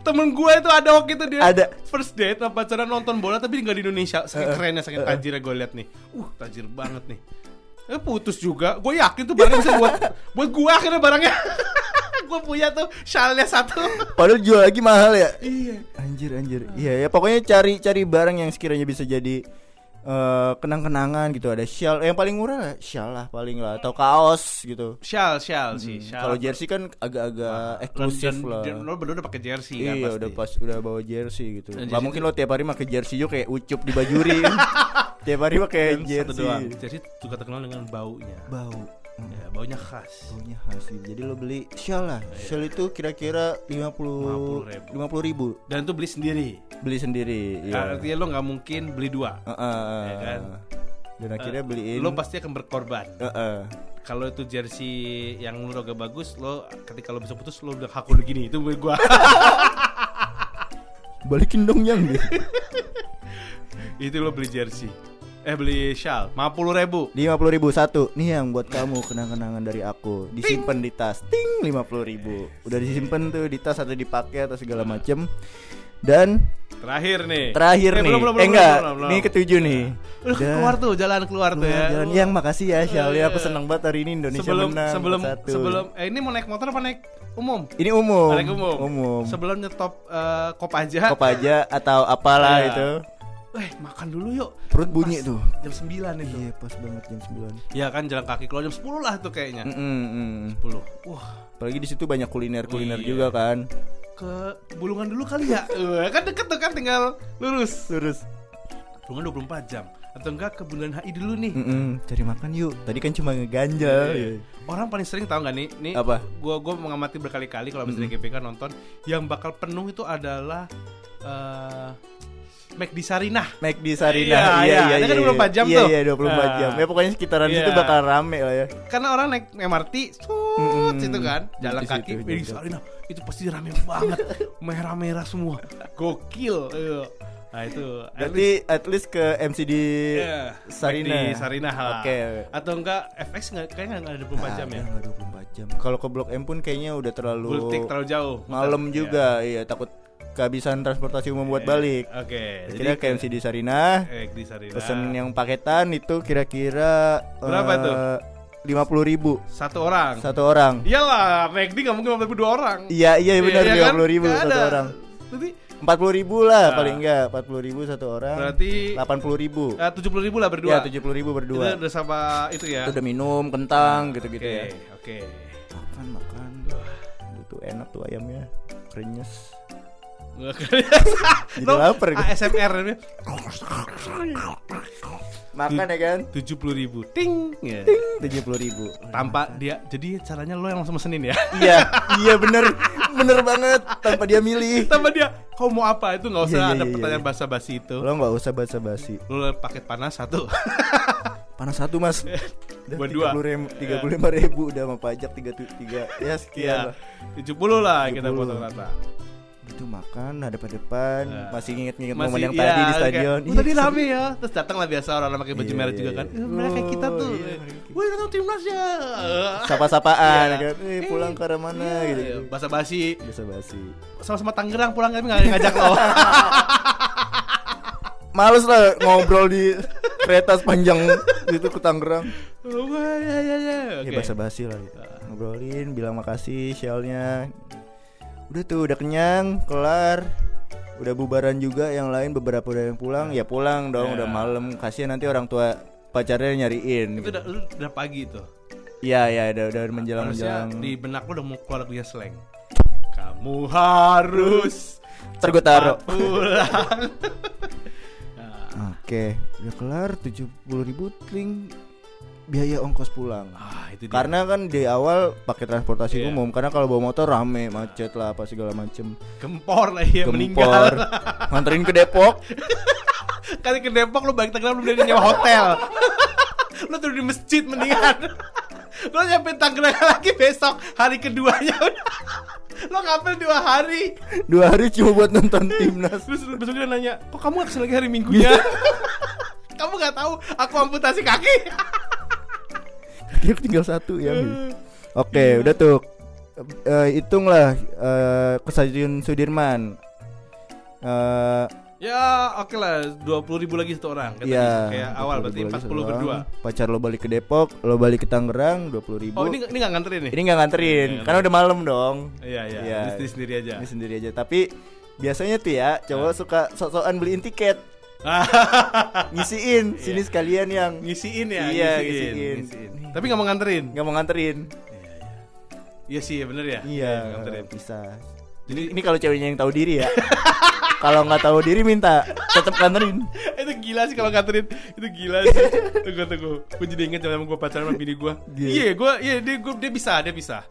Temen gue itu ada waktu itu dia Ada. first date sama pacaran nonton bola tapi nggak di Indonesia. Saking kerennya, saking tajirnya gue liat nih. Uh, tajir banget nih. Eh putus juga. Gue yakin tuh barangnya bisa buat buat gue akhirnya barangnya. gue punya tuh syalnya satu. padahal jual lagi mahal ya iya. anjir anjir iya ya pokoknya cari cari barang yang sekiranya bisa jadi eh, kenang-kenangan gitu ada shawl yang paling murah lah shawl lah paling lah atau kaos gitu syal sih. Hmm, Syal. kalau jersey kan agak-agak eksklusif lah Lo berdua udah pakai jersey kan Iya pasti. udah pas udah bawa jersey gitu. Dan Gak jersey mungkin lo tiap hari pakai jersey juga kayak ucup di bajuri. tiap hari pakai jersey. Jersey juga terkenal dengan baunya. Bau. Ya, baunya khas. Baunya khas gitu. Jadi lo beli shawl lah. Shawl itu kira-kira 50 50.000. 50 ribu. Dan itu beli sendiri. Beli sendiri. Iya. Artinya lo nggak mungkin beli dua. Heeh. Ya kan? Dan akhirnya beliin. Lo pasti akan berkorban. Heeh. Kalau itu jersey yang lo gak bagus, lo ketika lo bisa putus lo udah hakul gini. Itu menurut gua. Balikin dong yang itu lo beli jersey. Eh beli shawl, 50 ribu. Lima puluh ribu satu. Nih yang buat kamu kenang-kenangan dari aku. Disimpan di tas. Ting lima puluh ribu. Udah disimpan tuh di tas atau dipakai atau segala macem. Dan Terakhir nih. terakhir Eh, nih. belum, belum, eh enggak, belum, belum, ini belum. ketujuh nih. Udah keluar tuh, jalan keluar tuh ya. Jalan yang makasih ya Syal ya. Aku Iya. senang banget hari ini Indonesia sebelum menang. sebelum 4-1. sebelum eh ini mau naik motor apa naik umum? ini umum. Naik umum. Umum. Sebelum nyetop eh, kop aja. Kop aja atau apalah Iya. itu. Eh, makan dulu yuk. Perut bunyi Pas tuh. Jam 9 itu. Iya, pas banget jam 9. Ya kan jalan kaki keluar jam 10 lah tuh kayaknya. Mm, mm, mm. 10. Wah, Apalagi di situ banyak kuliner-kuliner Iya. juga kan. ke Bulungan dulu kali ya. Eh, kan deket tuh kan tinggal lurus. Terus Bulungan 24 jam. Atau enggak ke Bundaran HI dulu nih. mm, mm, cari makan yuk. Tadi kan cuma ngeganjal. Iya. Orang paling sering tahu nggak nih? Nih Apa? Gua gua mengamati berkali-kali kalau misalnya GPK nonton yang bakal penuh itu adalah eh McD Sarinah. Mac di Sarinah. Iya, Iya, iya. iya, Dia kan iya. 24 jam iya, tuh. Iya, 24 jam. Nah. Ya pokoknya sekitaran Iya. situ bakal rame lah ya. Karena orang naik MRT, sut, Mm-mm. situ kan, jalan Di kaki, situ, McD jalan. Sarinah. Itu pasti rame banget, merah-merah semua, gokil. Iya. Nah itu, at Berarti at least ke MCD Iya, Sarinah. McD Sarinah lah. Oke. Atau enggak FX nggak kayaknya nggak ada 24 jam ya. Enggak 24 jam. Kalau ke Blok M pun kayaknya udah terlalu Bultik terlalu jauh. malam Iya. juga. Iya, takut kehabisan transportasi umum buat Iya. balik. Oke. Kira ke MCD Sarinah. McD Sarinah. Pesen yang paketan itu kira-kira Berapa tuh? Lima puluh ribu satu orang. satu orang. Iyalah, McD nggak mungkin 50 dua orang. Iya iya benar Iya lima kan? puluh ribu satu ada. orang. Berarti Empat puluh ribu lah Nah. paling enggak empat puluh ribu satu orang. berarti delapan puluh ribu. eh, 70 ribu lah berdua. Ya tujuh puluh ribu Itu berdua. udah sama itu ya. Itu udah minum kentang gitu-gitu Oke, ya. Oke. Makan makan. Itu enak tuh ayamnya. Krenyes. Jadi Lo lapar gue. ASMR ini Makan ya kan? 70 ribu Ting ya. Tujuh puluh ribu. Tanpa dia Jadi caranya lo yang langsung mesenin ya Iya iya bener bener banget tanpa dia milih. Tanpa dia Kau mau apa Itu gak usah Iya, iya, ada iya, pertanyaan iya. basa-basi itu Lo nggak usah basa-basi. Lo paket panas satu Panas satu mas. Buat dua. Tiga puluh lima ribu udah sama pajak tiga tiga ya sekian Iya lah. 70 lah kita 70. potong rata Itu makan ada depan Nah. masih inget-inget Masih momen yang iya, tadi di kayak, stadion. "Oh, tadi rame ya Terus datang lah biasa orang pakai baju Iya, merah iya, juga kan iya. "Eh, Mereka kayak kita Oh, tuh iya. Wih datang timnas ya Sapa-sapaan Iya. kan. Eh pulang ke arah mana Iya, gitu. iya. Basa-basi Biasa basi. Sama-sama Tangerang pulang tapi gak ngajak lo Males lah ngobrol di kereta sepanjang itu ke Tangerang. Wah, ya, ya, ya. Ya Oke. basa basi lah gitu. Ngobrolin, bilang makasih shellnya. Udah tuh udah kenyang, kelar. Udah bubaran juga yang lain beberapa udah yang pulang. Ya pulang dong, Ya. udah malam. Kasihan nanti orang tua pacarnya nyariin. Itu udah, lu udah pagi tuh Iya iya udah udah menjelang Harusnya menjelang. di benak lu udah mau keluar dia slang Kamu harus cepat pulang Oke, udah kelar 70 ribu tling biaya ongkos pulang. Ah itu dia Karena kan di awal pakai transportasi Iya. umum karena kalau bawa motor rame, macet lah apa segala macem. Gempor lah ya Gempor. meninggal Nganterin ke Depok. Kali ke Depok lu balik Tangerang lu udah nyewa hotel Lu tuh di masjid mendingan Lo nyampe Tangerang lagi besok hari keduanya udah. Lo ngapel dua hari. Dua hari cuma buat nonton timnas. Terus besoknya nanya, kok kamu nggak lagi hari minggunya? kamu nggak tahu aku amputasi kaki. Dia tinggal satu ya. Oke, udah tuh. Eh, hitunglah eh, ke Stadion Sudirman. Eh, ya oke lah, dua puluh ribu lagi satu orang. Kata Iya. dia. Kayak awal 20 berarti empat puluh berdua. Pacar lo balik ke Depok, lo balik ke Tangerang, dua puluh ribu. Oh ini ini nggak nganterin nih? Ini nggak nganterin, Iya, karena udah malam dong. Iya iya. Iya. Ini sendiri aja. Ini sendiri aja. Tapi biasanya tuh ya cowok suka sok-sokan beliin tiket, ngisiin sini sekalian yang ngisiin ya. Iya, ngisiin. ngisiin. ngisiin. Tapi nggak mau nganterin. nggak mau nganterin. Iya sih, bener ya. Iya, nganterin. bisa. Jadi Ini kalau ceweknya yang tahu diri ya. kalau nggak tahu diri minta tetap nganterin. itu gila sih kalau nganterin itu gila sih tunggu tunggu gue jadi inget zaman gue pacaran sama bini gue Iya. iya gue iya dia gue dia bisa dia bisa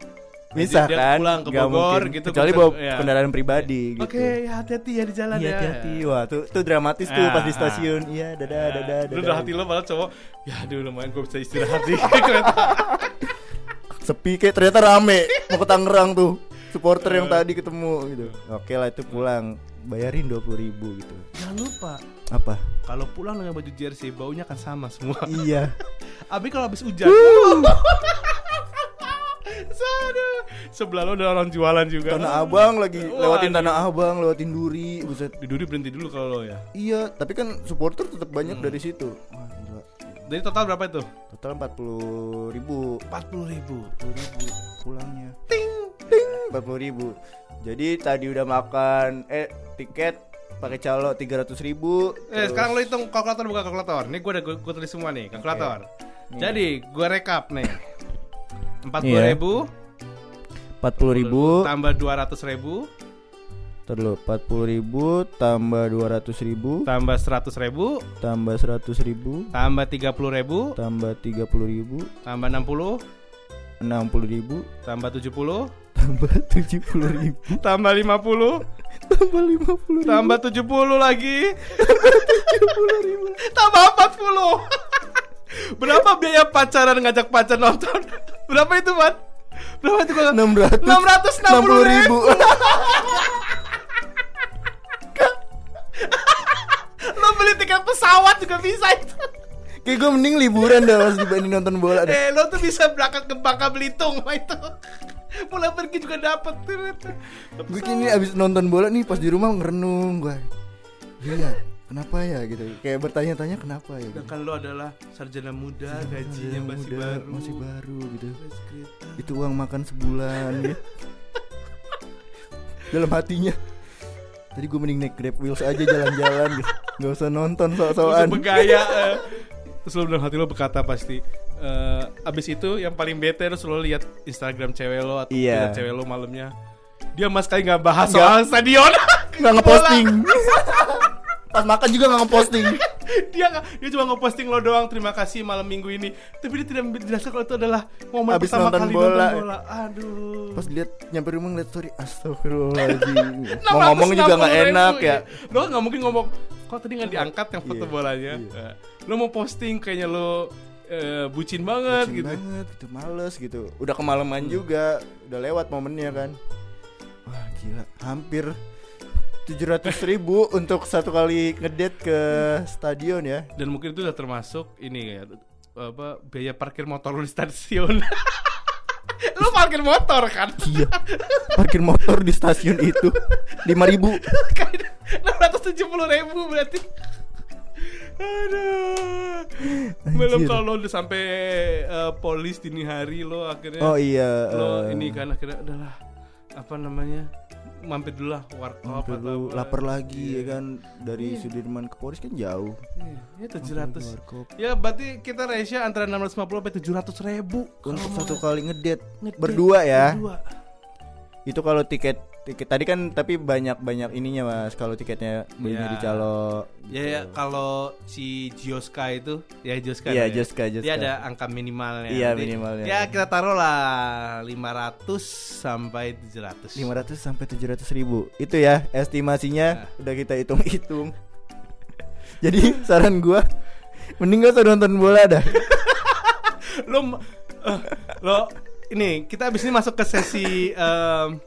Bisa dia kan? pulang ke Bogor mungkin. gitu Kecuali bawa iya. kendaraan pribadi gitu. oke ya hati-hati ya di jalan Iya ya. hati-hati. Wah tuh, tuh dramatis tuh Ah, pas di ah. stasiun. Iya dadah Nah, dadah dadah lu udah hati lo malah cowok ya aduh lumayan gue bisa istirahat di kereta Sepi kayak ternyata rame Mau ke Tangerang tuh. Supporter yang tadi ketemu gitu. Oke lah itu pulang. Bayarin 20 ribu gitu. Jangan lupa. Apa? kalau pulang dengan baju jersey baunya akan sama semua. Iya. Abi kalau habis hujan Aduh, sebelah lo ada orang jualan juga. Tanah Abang lagi Wah, Lewatin. Tanah Abang Lewatin Duri Buset Di Duri berhenti dulu kalau lo ya. Iya Tapi kan supporter tetap banyak Hmm. dari situ Wah gila Jadi total berapa itu? Total 40 ribu 40 ribu. 40 ribu pulangnya ting ting 40 ribu jadi tadi udah makan eh tiket pakai calo 300 ribu Eh sekarang lo hitung kalkulator bukan kalkulator. Nih gue udah gue tulis semua nih kalkulator. Nih. Jadi gue rekap nih. 40 Iya. ribu 40 ribu tambah 200 ribu terus 40 ribu tambah 200 ribu tambah 100 ribu tambah 100 ribu tambah 30 ribu tambah 30 ribu tambah 60 60 ribu tambah 70 tambah 70 ribu tambah 50 tambah 50 ribu tambah 70 lagi tambah 40 berapa biaya pacaran ngajak pacar nonton berapa itu man berapa itu kalau 600 660 ribu. lo beli tiket pesawat juga bisa itu. Kayak gue mending liburan dah pas dibanding nonton bola dah. eh lo tuh bisa berangkat ke Bangka Belitung mah itu. Pulang pergi juga dapet gue kini abis nonton bola nih pas di rumah ngerenung gue Iya kenapa ya gitu. Kayak bertanya-tanya kenapa ya gitu. sedangkan lo adalah sarjana muda gajinya Yang masih muda, baru masih baru gitu itu uang makan sebulan ya. dalam hatinya. Tadi gue mending naik grab wheels aja jalan-jalan gitu. Nggak usah nonton sok-sokan. Bergaya eh. Terus lo dalam hati lo berkata pasti eh, Abis itu yang paling bete Terus lo lihat Instagram cewek lo Atau lihat cewek lo malamnya Dia mas sekali gak bahas Nggak. soal stadion. Nggak ngeposting pas makan juga nggak ngeposting. Dia nggak dia cuma ngeposting lo doang terima kasih malam minggu ini. Tapi dia tidak menjelaskan kalau itu adalah momen Abis pertama nonton kali bola. nonton bola. Aduh. Pas lihat nyampe rumah ngeliat story astagfirullahaladzim. Mau ngomong juga nggak 660 enak ya. Lo kan nggak mungkin ngomong Kok tadi nggak diangkat yang foto Iya, bolanya? iya. Eh, Lo mau posting kayaknya lo eh, bucin banget Bucin gitu. banget gitu males gitu. Udah kemalaman juga udah lewat momennya kan. Wah gila. Hampir 700 ribu untuk satu kali ngedate ke stadion ya Dan mungkin itu udah termasuk ini ya apa biaya parkir motor lo di stasiun. lo parkir motor kan? iya parkir motor di stasiun itu 5000 ribu Enam ratus tujuh puluh ribu berarti. Aduh. Belum kalau lo udah sampai eh, polis dini hari lo akhirnya. oh iya Lo eh, ini kan akhirnya udahlah apa namanya mampir dulu lah warkop hampir atau lu apa. lapar lagi Iya. ya kan dari Sudirman ke Polres kan jauh Iya, ya tujuh ratus. Warkop. Ya berarti kita ratio antara 650 sampai 700 ribu untuk satu kali Ngedate berdua ya Berdua. itu kalau tiket tiket tadi kan tapi banyak banyak ininya mas kalau tiketnya belinya Ya. di calo Ya, ya kalau si Jioska itu ya Jioska Iya, namanya. Jioska, Jioska. Dia ada angka minimalnya. Iya, Nanti minimalnya. Ya kita taruh lah 500 sampai 700. 500 sampai 700 ribu itu ya estimasinya Nah. udah kita hitung hitung jadi saran gua mending gak usah nonton bola dah Lo Lo ini kita abis ini masuk ke sesi em,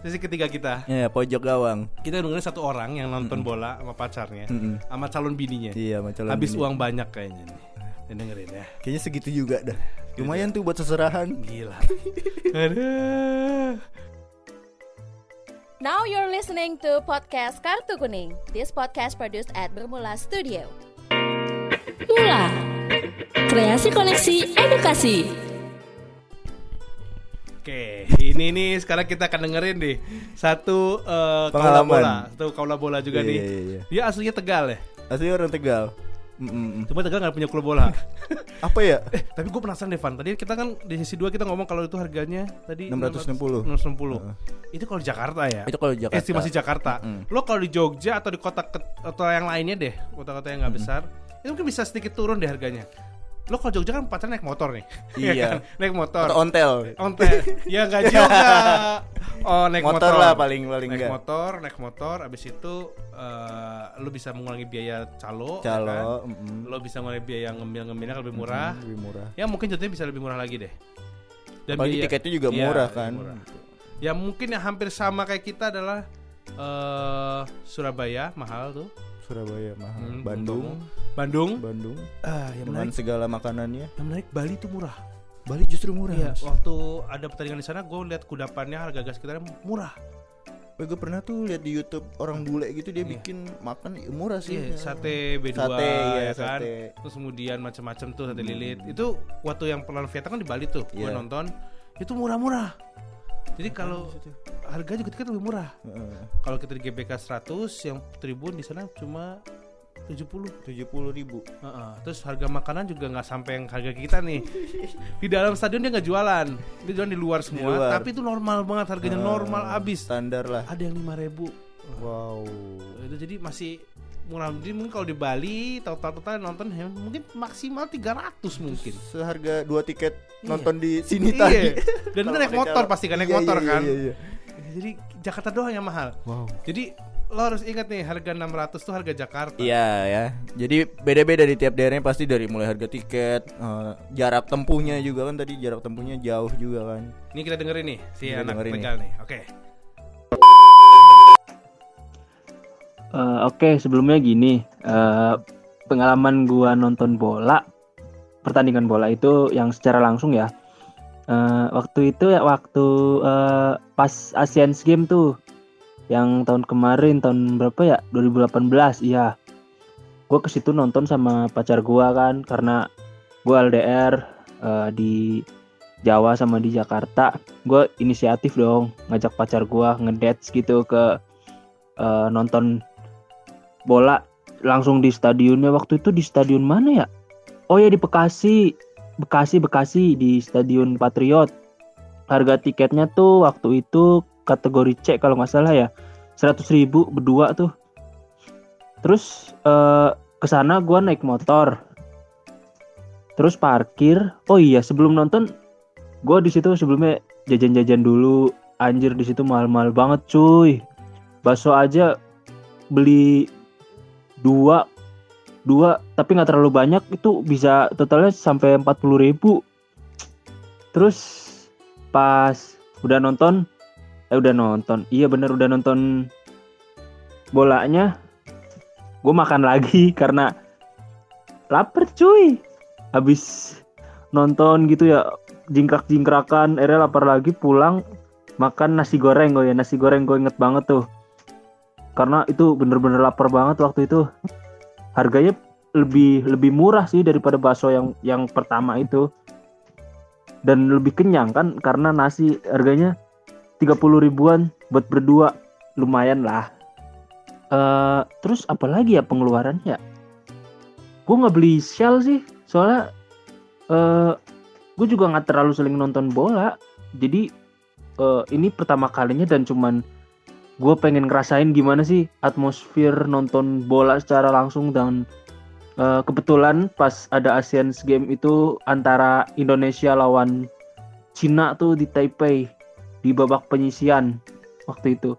sesi ketiga kita. Ya, pojok gawang. Kita dengerin satu orang yang nonton bola sama pacarnya, Mm-mm. sama calon bininya. Iya, sama calon Habis bini. uang banyak kayaknya nih. Dan dengerin ya. Kayaknya segitu juga dah. Lumayan tuh buat seserahan. Gila. Aduh. Now you're listening to podcast Kartu Kuning. This podcast produced at Bermula Studio. Mula. Kreasi koneksi edukasi. Oke, ini nih sekarang kita akan dengerin deh satu eh, kaula bola, satu kaula bola juga Iya, nih. iya, iya. Dia aslinya Tegal ya. Asli orang Tegal. Mm-mm. Cuma Tegal nggak punya klub bola. Apa ya? eh, tapi gue penasaran Devan. Tadi kita kan di sesi 2 kita ngomong kalau itu harganya tadi 660. 660. Itu kalau di Jakarta ya. Itu kalau di Jakarta. Estimasi Jakarta. Mm. Lo kalau di Jogja atau di kota ke- atau yang lainnya deh, kota-kota yang nggak besar, itu mungkin bisa sedikit turun deh harganya. Lo kalau Jogja kan pacarnya naik motor nih. Iya. kan? Naik motor. Atau ontel. Ontel. ya enggak juga. Oh, naik motor. Motor lah paling- paling naik enggak. motor, naik motor abis itu eh, lu bisa mengurangi biaya calo, ya Calo, kan? mm-mm. Lo bisa mengurangi biaya ngemil-ngemilnya lebih murah. Mm, lebih murah. Ya mungkin jatuhnya bisa lebih murah lagi deh. Apalagi biaya- tiketnya juga Iya, murah kan. murah. Ya mungkin yang hampir sama kayak kita adalah eh Surabaya mahal tuh. Surabaya mahal. Hmm, Bandung, Bandung. Bandung Ah, yang dengan menarik, segala makanannya. yang menarik Bali tuh murah. Bali justru murah. Iya, Mas. waktu ada pertandingan di sana gue lihat kudapannya harga gas sekitarnya murah. Gue pernah tuh lihat di YouTube orang bule gitu dia Iya. bikin makan murah sih. Iya, sate B2 Sate, iya, ya kan. sate. Terus kemudian macam-macam tuh sate lilit. Itu waktu yang pernah Vietnam kan di Bali tuh. Gue Iya. nonton itu murah-murah. Jadi kalau harga juga tiket lebih murah. Heeh. Kalau kita di GBK 100 yang tribun di sana cuma 70. 70 ribu. Heeh. Terus harga makanan juga nggak sampai yang harga kita nih. di dalam stadion dia nggak jualan, dia jualan di luar semua. luar. Tapi itu normal banget harganya Ah, normal abis. Standar lah. Ada yang 5000 Wow. itu jadi masih murah jadi mungkin kalau di Bali total total nonton ya, mungkin maksimal 300 mungkin Seharga dua tiket Iya. nonton di sini Iya. tadi. dan itu naik motor pasti kan naik Iya, motor iya, kan Iya, iya. jadi Jakarta doang yang mahal Wow. jadi lo harus ingat nih harga 600 tuh harga Jakarta Iya ya. Jadi beda-beda di tiap daerahnya pasti dari mulai harga tiket, eh, jarak tempuhnya juga kan tadi jarak tempuhnya jauh juga kan. ini kita dengerin nih si Kita anak dengerin Tegal nih oke Eh, Oke, sebelumnya gini, eh, pengalaman gua nonton bola, pertandingan bola itu yang secara langsung ya. Eh, waktu itu ya waktu eh, pas Asian Games tuh, yang tahun kemarin tahun berapa ya? 2018, iya. Gue ke situ nonton sama pacar gua kan, karena gua LDR eh, di Jawa sama di Jakarta. Gue inisiatif dong, ngajak pacar gua ngedate gitu ke eh, nonton bola langsung di stadionnya waktu itu di stadion mana ya? Oh ya di Bekasi, Bekasi Bekasi di Stadion Patriot. Harga tiketnya tuh waktu itu kategori C kalau nggak salah ya, 100.000 ribu berdua tuh. Terus eh, ke sana gua naik motor. Terus parkir. Oh iya sebelum nonton, gua di situ sebelumnya jajan-jajan dulu. Anjir di situ mahal-mahal banget cuy. Bakso aja beli dua dua tapi nggak terlalu banyak itu bisa totalnya sampai 40.000 ribu. Terus pas udah nonton eh udah nonton iya bener udah nonton bolanya gue makan lagi karena lapar cuy. Habis nonton gitu ya jingkrak jingkrakan akhirnya lapar lagi pulang makan nasi goreng gue ya nasi goreng gue inget banget tuh karena itu bener-bener lapar banget waktu itu. Harganya lebih lebih murah sih daripada bakso yang yang pertama itu. Dan lebih kenyang kan karena nasi harganya 30 ribuan buat berdua. Lumayan lah. Eh terus apa lagi ya pengeluarannya? Gue nggak beli shell sih soalnya eh gue juga nggak terlalu sering nonton bola. Jadi eh, ini pertama kalinya dan cuman gue pengen ngerasain gimana sih atmosfer nonton bola secara langsung dan eh, kebetulan pas ada Asian Games itu antara Indonesia lawan Cina tuh di Taipei di babak penyisian waktu itu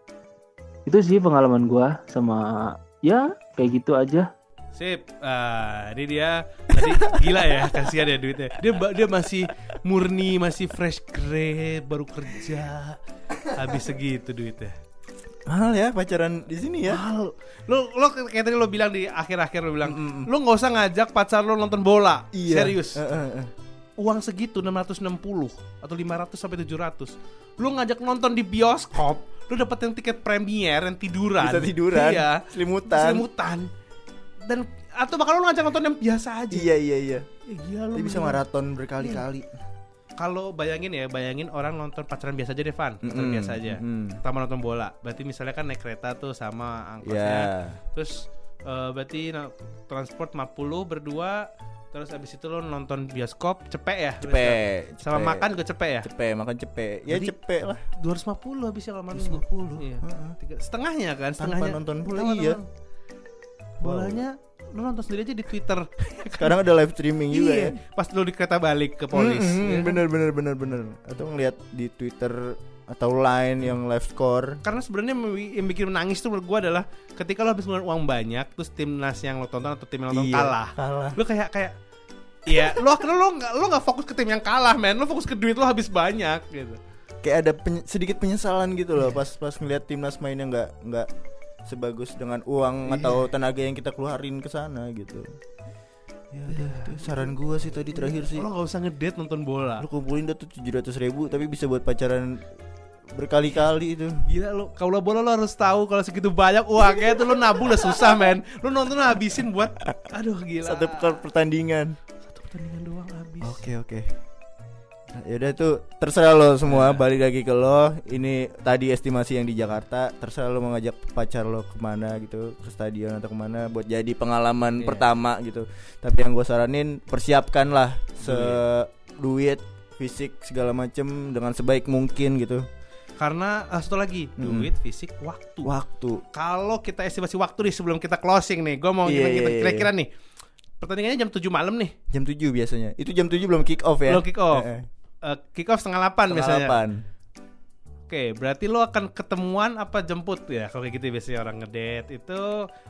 itu sih pengalaman gue sama ya kayak gitu aja Sip. Ah, ini dia tadi gila ya, kasihan ya duitnya. Dia dia masih murni, masih fresh grade, baru kerja. Habis segitu duitnya. Mahal ya pacaran di sini ya. Mahal. Lo lo kayak tadi lo bilang di akhir-akhir lo bilang, lo nggak usah ngajak pacar lo nonton bola. Serius. Eh, eh, eh. Uang segitu 660 atau 500 sampai 700. Lo ngajak nonton di bioskop, lo dapet yang tiket premier yang tiduran. Bisa tiduran, Iya. selimutan. Selimutan. Dan atau bakal lo ngajak nonton yang biasa aja. Iya iya iya. Eh, gila lo. Dia bisa maraton berkali-kali. Kalau bayangin ya, bayangin orang nonton pacaran biasa aja deh, Van. Pacaran Mm-mm, biasa aja. mm-mm. Sama nonton bola. Berarti misalnya kan naik kereta tuh sama Iya. angkosnya. Terus eh, berarti na- transport 50 berdua. Terus abis itu lo nonton bioskop cepet ya? Cepet. Sama makan juga cepet ya? cepet, makan cepet. Ya Jadi- cepet lah. 250 habisnya kalau makan 250. Iya. Heeh. Tiga- setengahnya kan, Tanpa setengahnya. nonton bola, Tanpa iya. Bolanya lo nonton sendiri aja di Twitter. Sekarang ada live streaming juga iya. ya. Pas lo di kereta balik ke polis. Mm, mm, ya? Bener bener bener bener. Atau ngeliat di Twitter atau line yang live score. karena sebenarnya yang bi- yang bikin menangis tuh menurut gue adalah ketika lo habis ngeluarin uang banyak terus timnas yang lo tonton atau tim yang lo tonton Iya, kalah Kalah. lo kayak kayak Iya, lo akhirnya lo nggak lo nggak fokus ke tim yang kalah, men. Lo fokus ke duit lo habis banyak gitu. Kayak ada penye- sedikit penyesalan gitu loh pas pas ngeliat timnas mainnya nggak nggak sebagus dengan uang atau tenaga yang kita keluarin ke sana gitu. Ya udah, itu saran gua sih tadi terakhir sih. Lo nggak usah ngedate nonton bola. Lu kumpulin dah tuh 700 ribu tapi bisa buat pacaran berkali-kali itu. Gila lo, kalau bola lo harus tahu kalau segitu banyak uangnya tuh lo nabung udah susah, men. Lo nonton lo habisin buat, aduh gila. Satu per- pertandingan. Satu pertandingan doang habis. Oke oke. Nah, yaudah tuh terserah lo semua balik lagi ke lo. Ini tadi estimasi yang di Jakarta. Terserah lo mau ngajak pacar lo ke mana gitu ke stadion atau ke mana buat jadi pengalaman Iya. pertama gitu. Tapi yang gue saranin persiapkanlah se duit, fisik segala macem dengan sebaik mungkin gitu. Karena ah, satu lagi, Mm-mm. duit, fisik, waktu. Waktu. Kalau kita estimasi waktu nih sebelum kita closing nih, gue mau Iya, gimana iya, kita iya. kira-kira nih. Pertandingannya jam 7 malam nih. Jam 7 biasanya. Itu jam 7 belum kick off ya. Belum kick off. Eh, eh. Eh, kick off setengah 8 Setengah biasanya. delapan. Oke, berarti lo akan ketemuan apa jemput ya? Kalau kayak gitu biasanya orang ngedate itu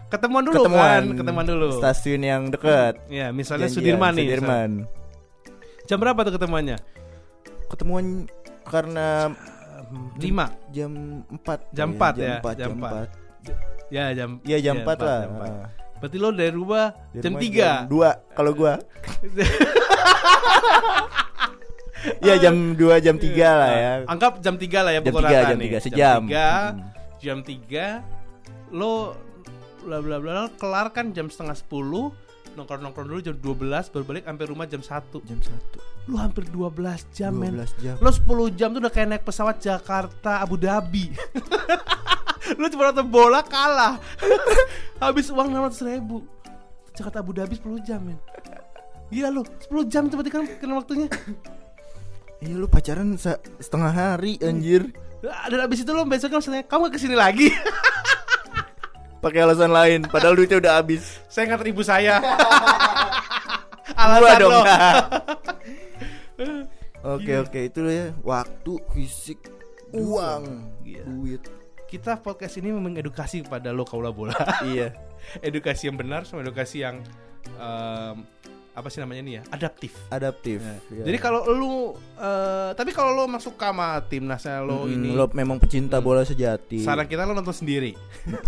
ketemuan dulu kan, ketemuan dulu. Stasiun yang dekat. Ya, misalnya Janjian, Sudirman nih. Sudirman. misalnya. Jam berapa tuh ketemuannya? Ketemuan karena 5. jam 4 Jam 4 ya, jam 4 jam jam 4. 4 Ya, jam Iya jam 4 lah jam 4. Ah. Berarti lo dari rumah Di jam rumah 3. jam 2 kalau gua Iya jam 2 jam 3 lah ya. Anggap jam 3 lah ya Jam pukul 3 rata jam nih. 3 sejam. Jam 3, Hmm. jam 3 lo bla bla bla kelar kan jam setengah 10 nongkrong-nongkrong dulu jam 12 baru balik sampai rumah jam 1 Jam 1 lu hampir 12 jam men. 12 jam. Lo 10 jam tuh udah kayak naik pesawat Jakarta Abu Dhabi. Lu cuma nonton bola kalah. Habis uang 600 ribu. Jakarta Abu Dhabi 10 jam men. Gila lu, 10 jam coba kan kena waktunya Iya lu pacaran se- setengah hari anjir. Dan abis itu lo besoknya misalnya Kamu gak ke sini lagi. Pakai alasan lain padahal duitnya udah habis. Saya nganter ibu saya. Gua Alasan dong lo Oke oke itu ya waktu fisik uang Iya. duit. Kita podcast ini mengedukasi kepada lo kaula bola. Iya. Edukasi yang benar sama edukasi yang em, Apa sih namanya nih ya Adaptif adaptif Nah, Iya. Jadi kalau lu eh, Tapi kalau lo masuk sama timnasnya lo Mm, ini lo memang pecinta Hmm. bola sejati Saran kita lo nonton sendiri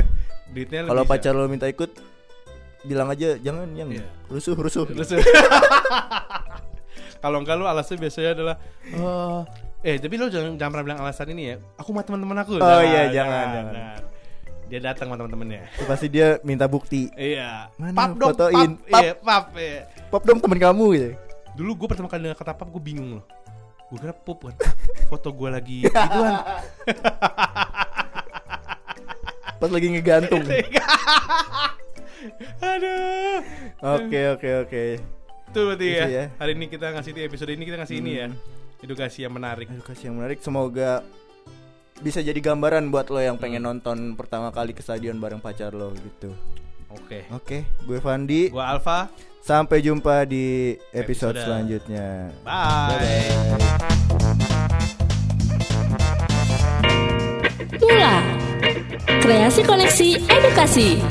Duitnya kalau pacar lo minta ikut bilang aja jangan yang Iya. rusuh rusuh Terus Kalau enggak lu alasannya biasanya adalah eh eh tapi lu jangan jangan pernah bilang alasan ini ya. Aku sama teman-teman aku. Oh iya, jangan, jangan. Dia datang sama teman-temannya. Pasti dia minta bukti Iya. Mana pap dong, fotoin? pap. Pap. Iya, pap. Iya. Pop dong temen kamu gitu Dulu gue pertama kali dengar kata pap gue bingung loh. Gue kira pop kan. Foto gue lagi gituan. pas lagi ngegantung Aduh. oke oke oke Itu berarti Itu ya. ya. Hari ini kita ngasih episode ini kita ngasih ini ya. Hmm. Edukasi yang menarik. edukasi yang menarik semoga bisa jadi gambaran buat lo yang pengen nonton pertama kali ke stadion bareng pacar lo gitu Oke. oke gue Fandi Gua Alfa. Sampai jumpa di episode, Episode. selanjutnya Bye. Mula. Kreasi koneksi edukasi.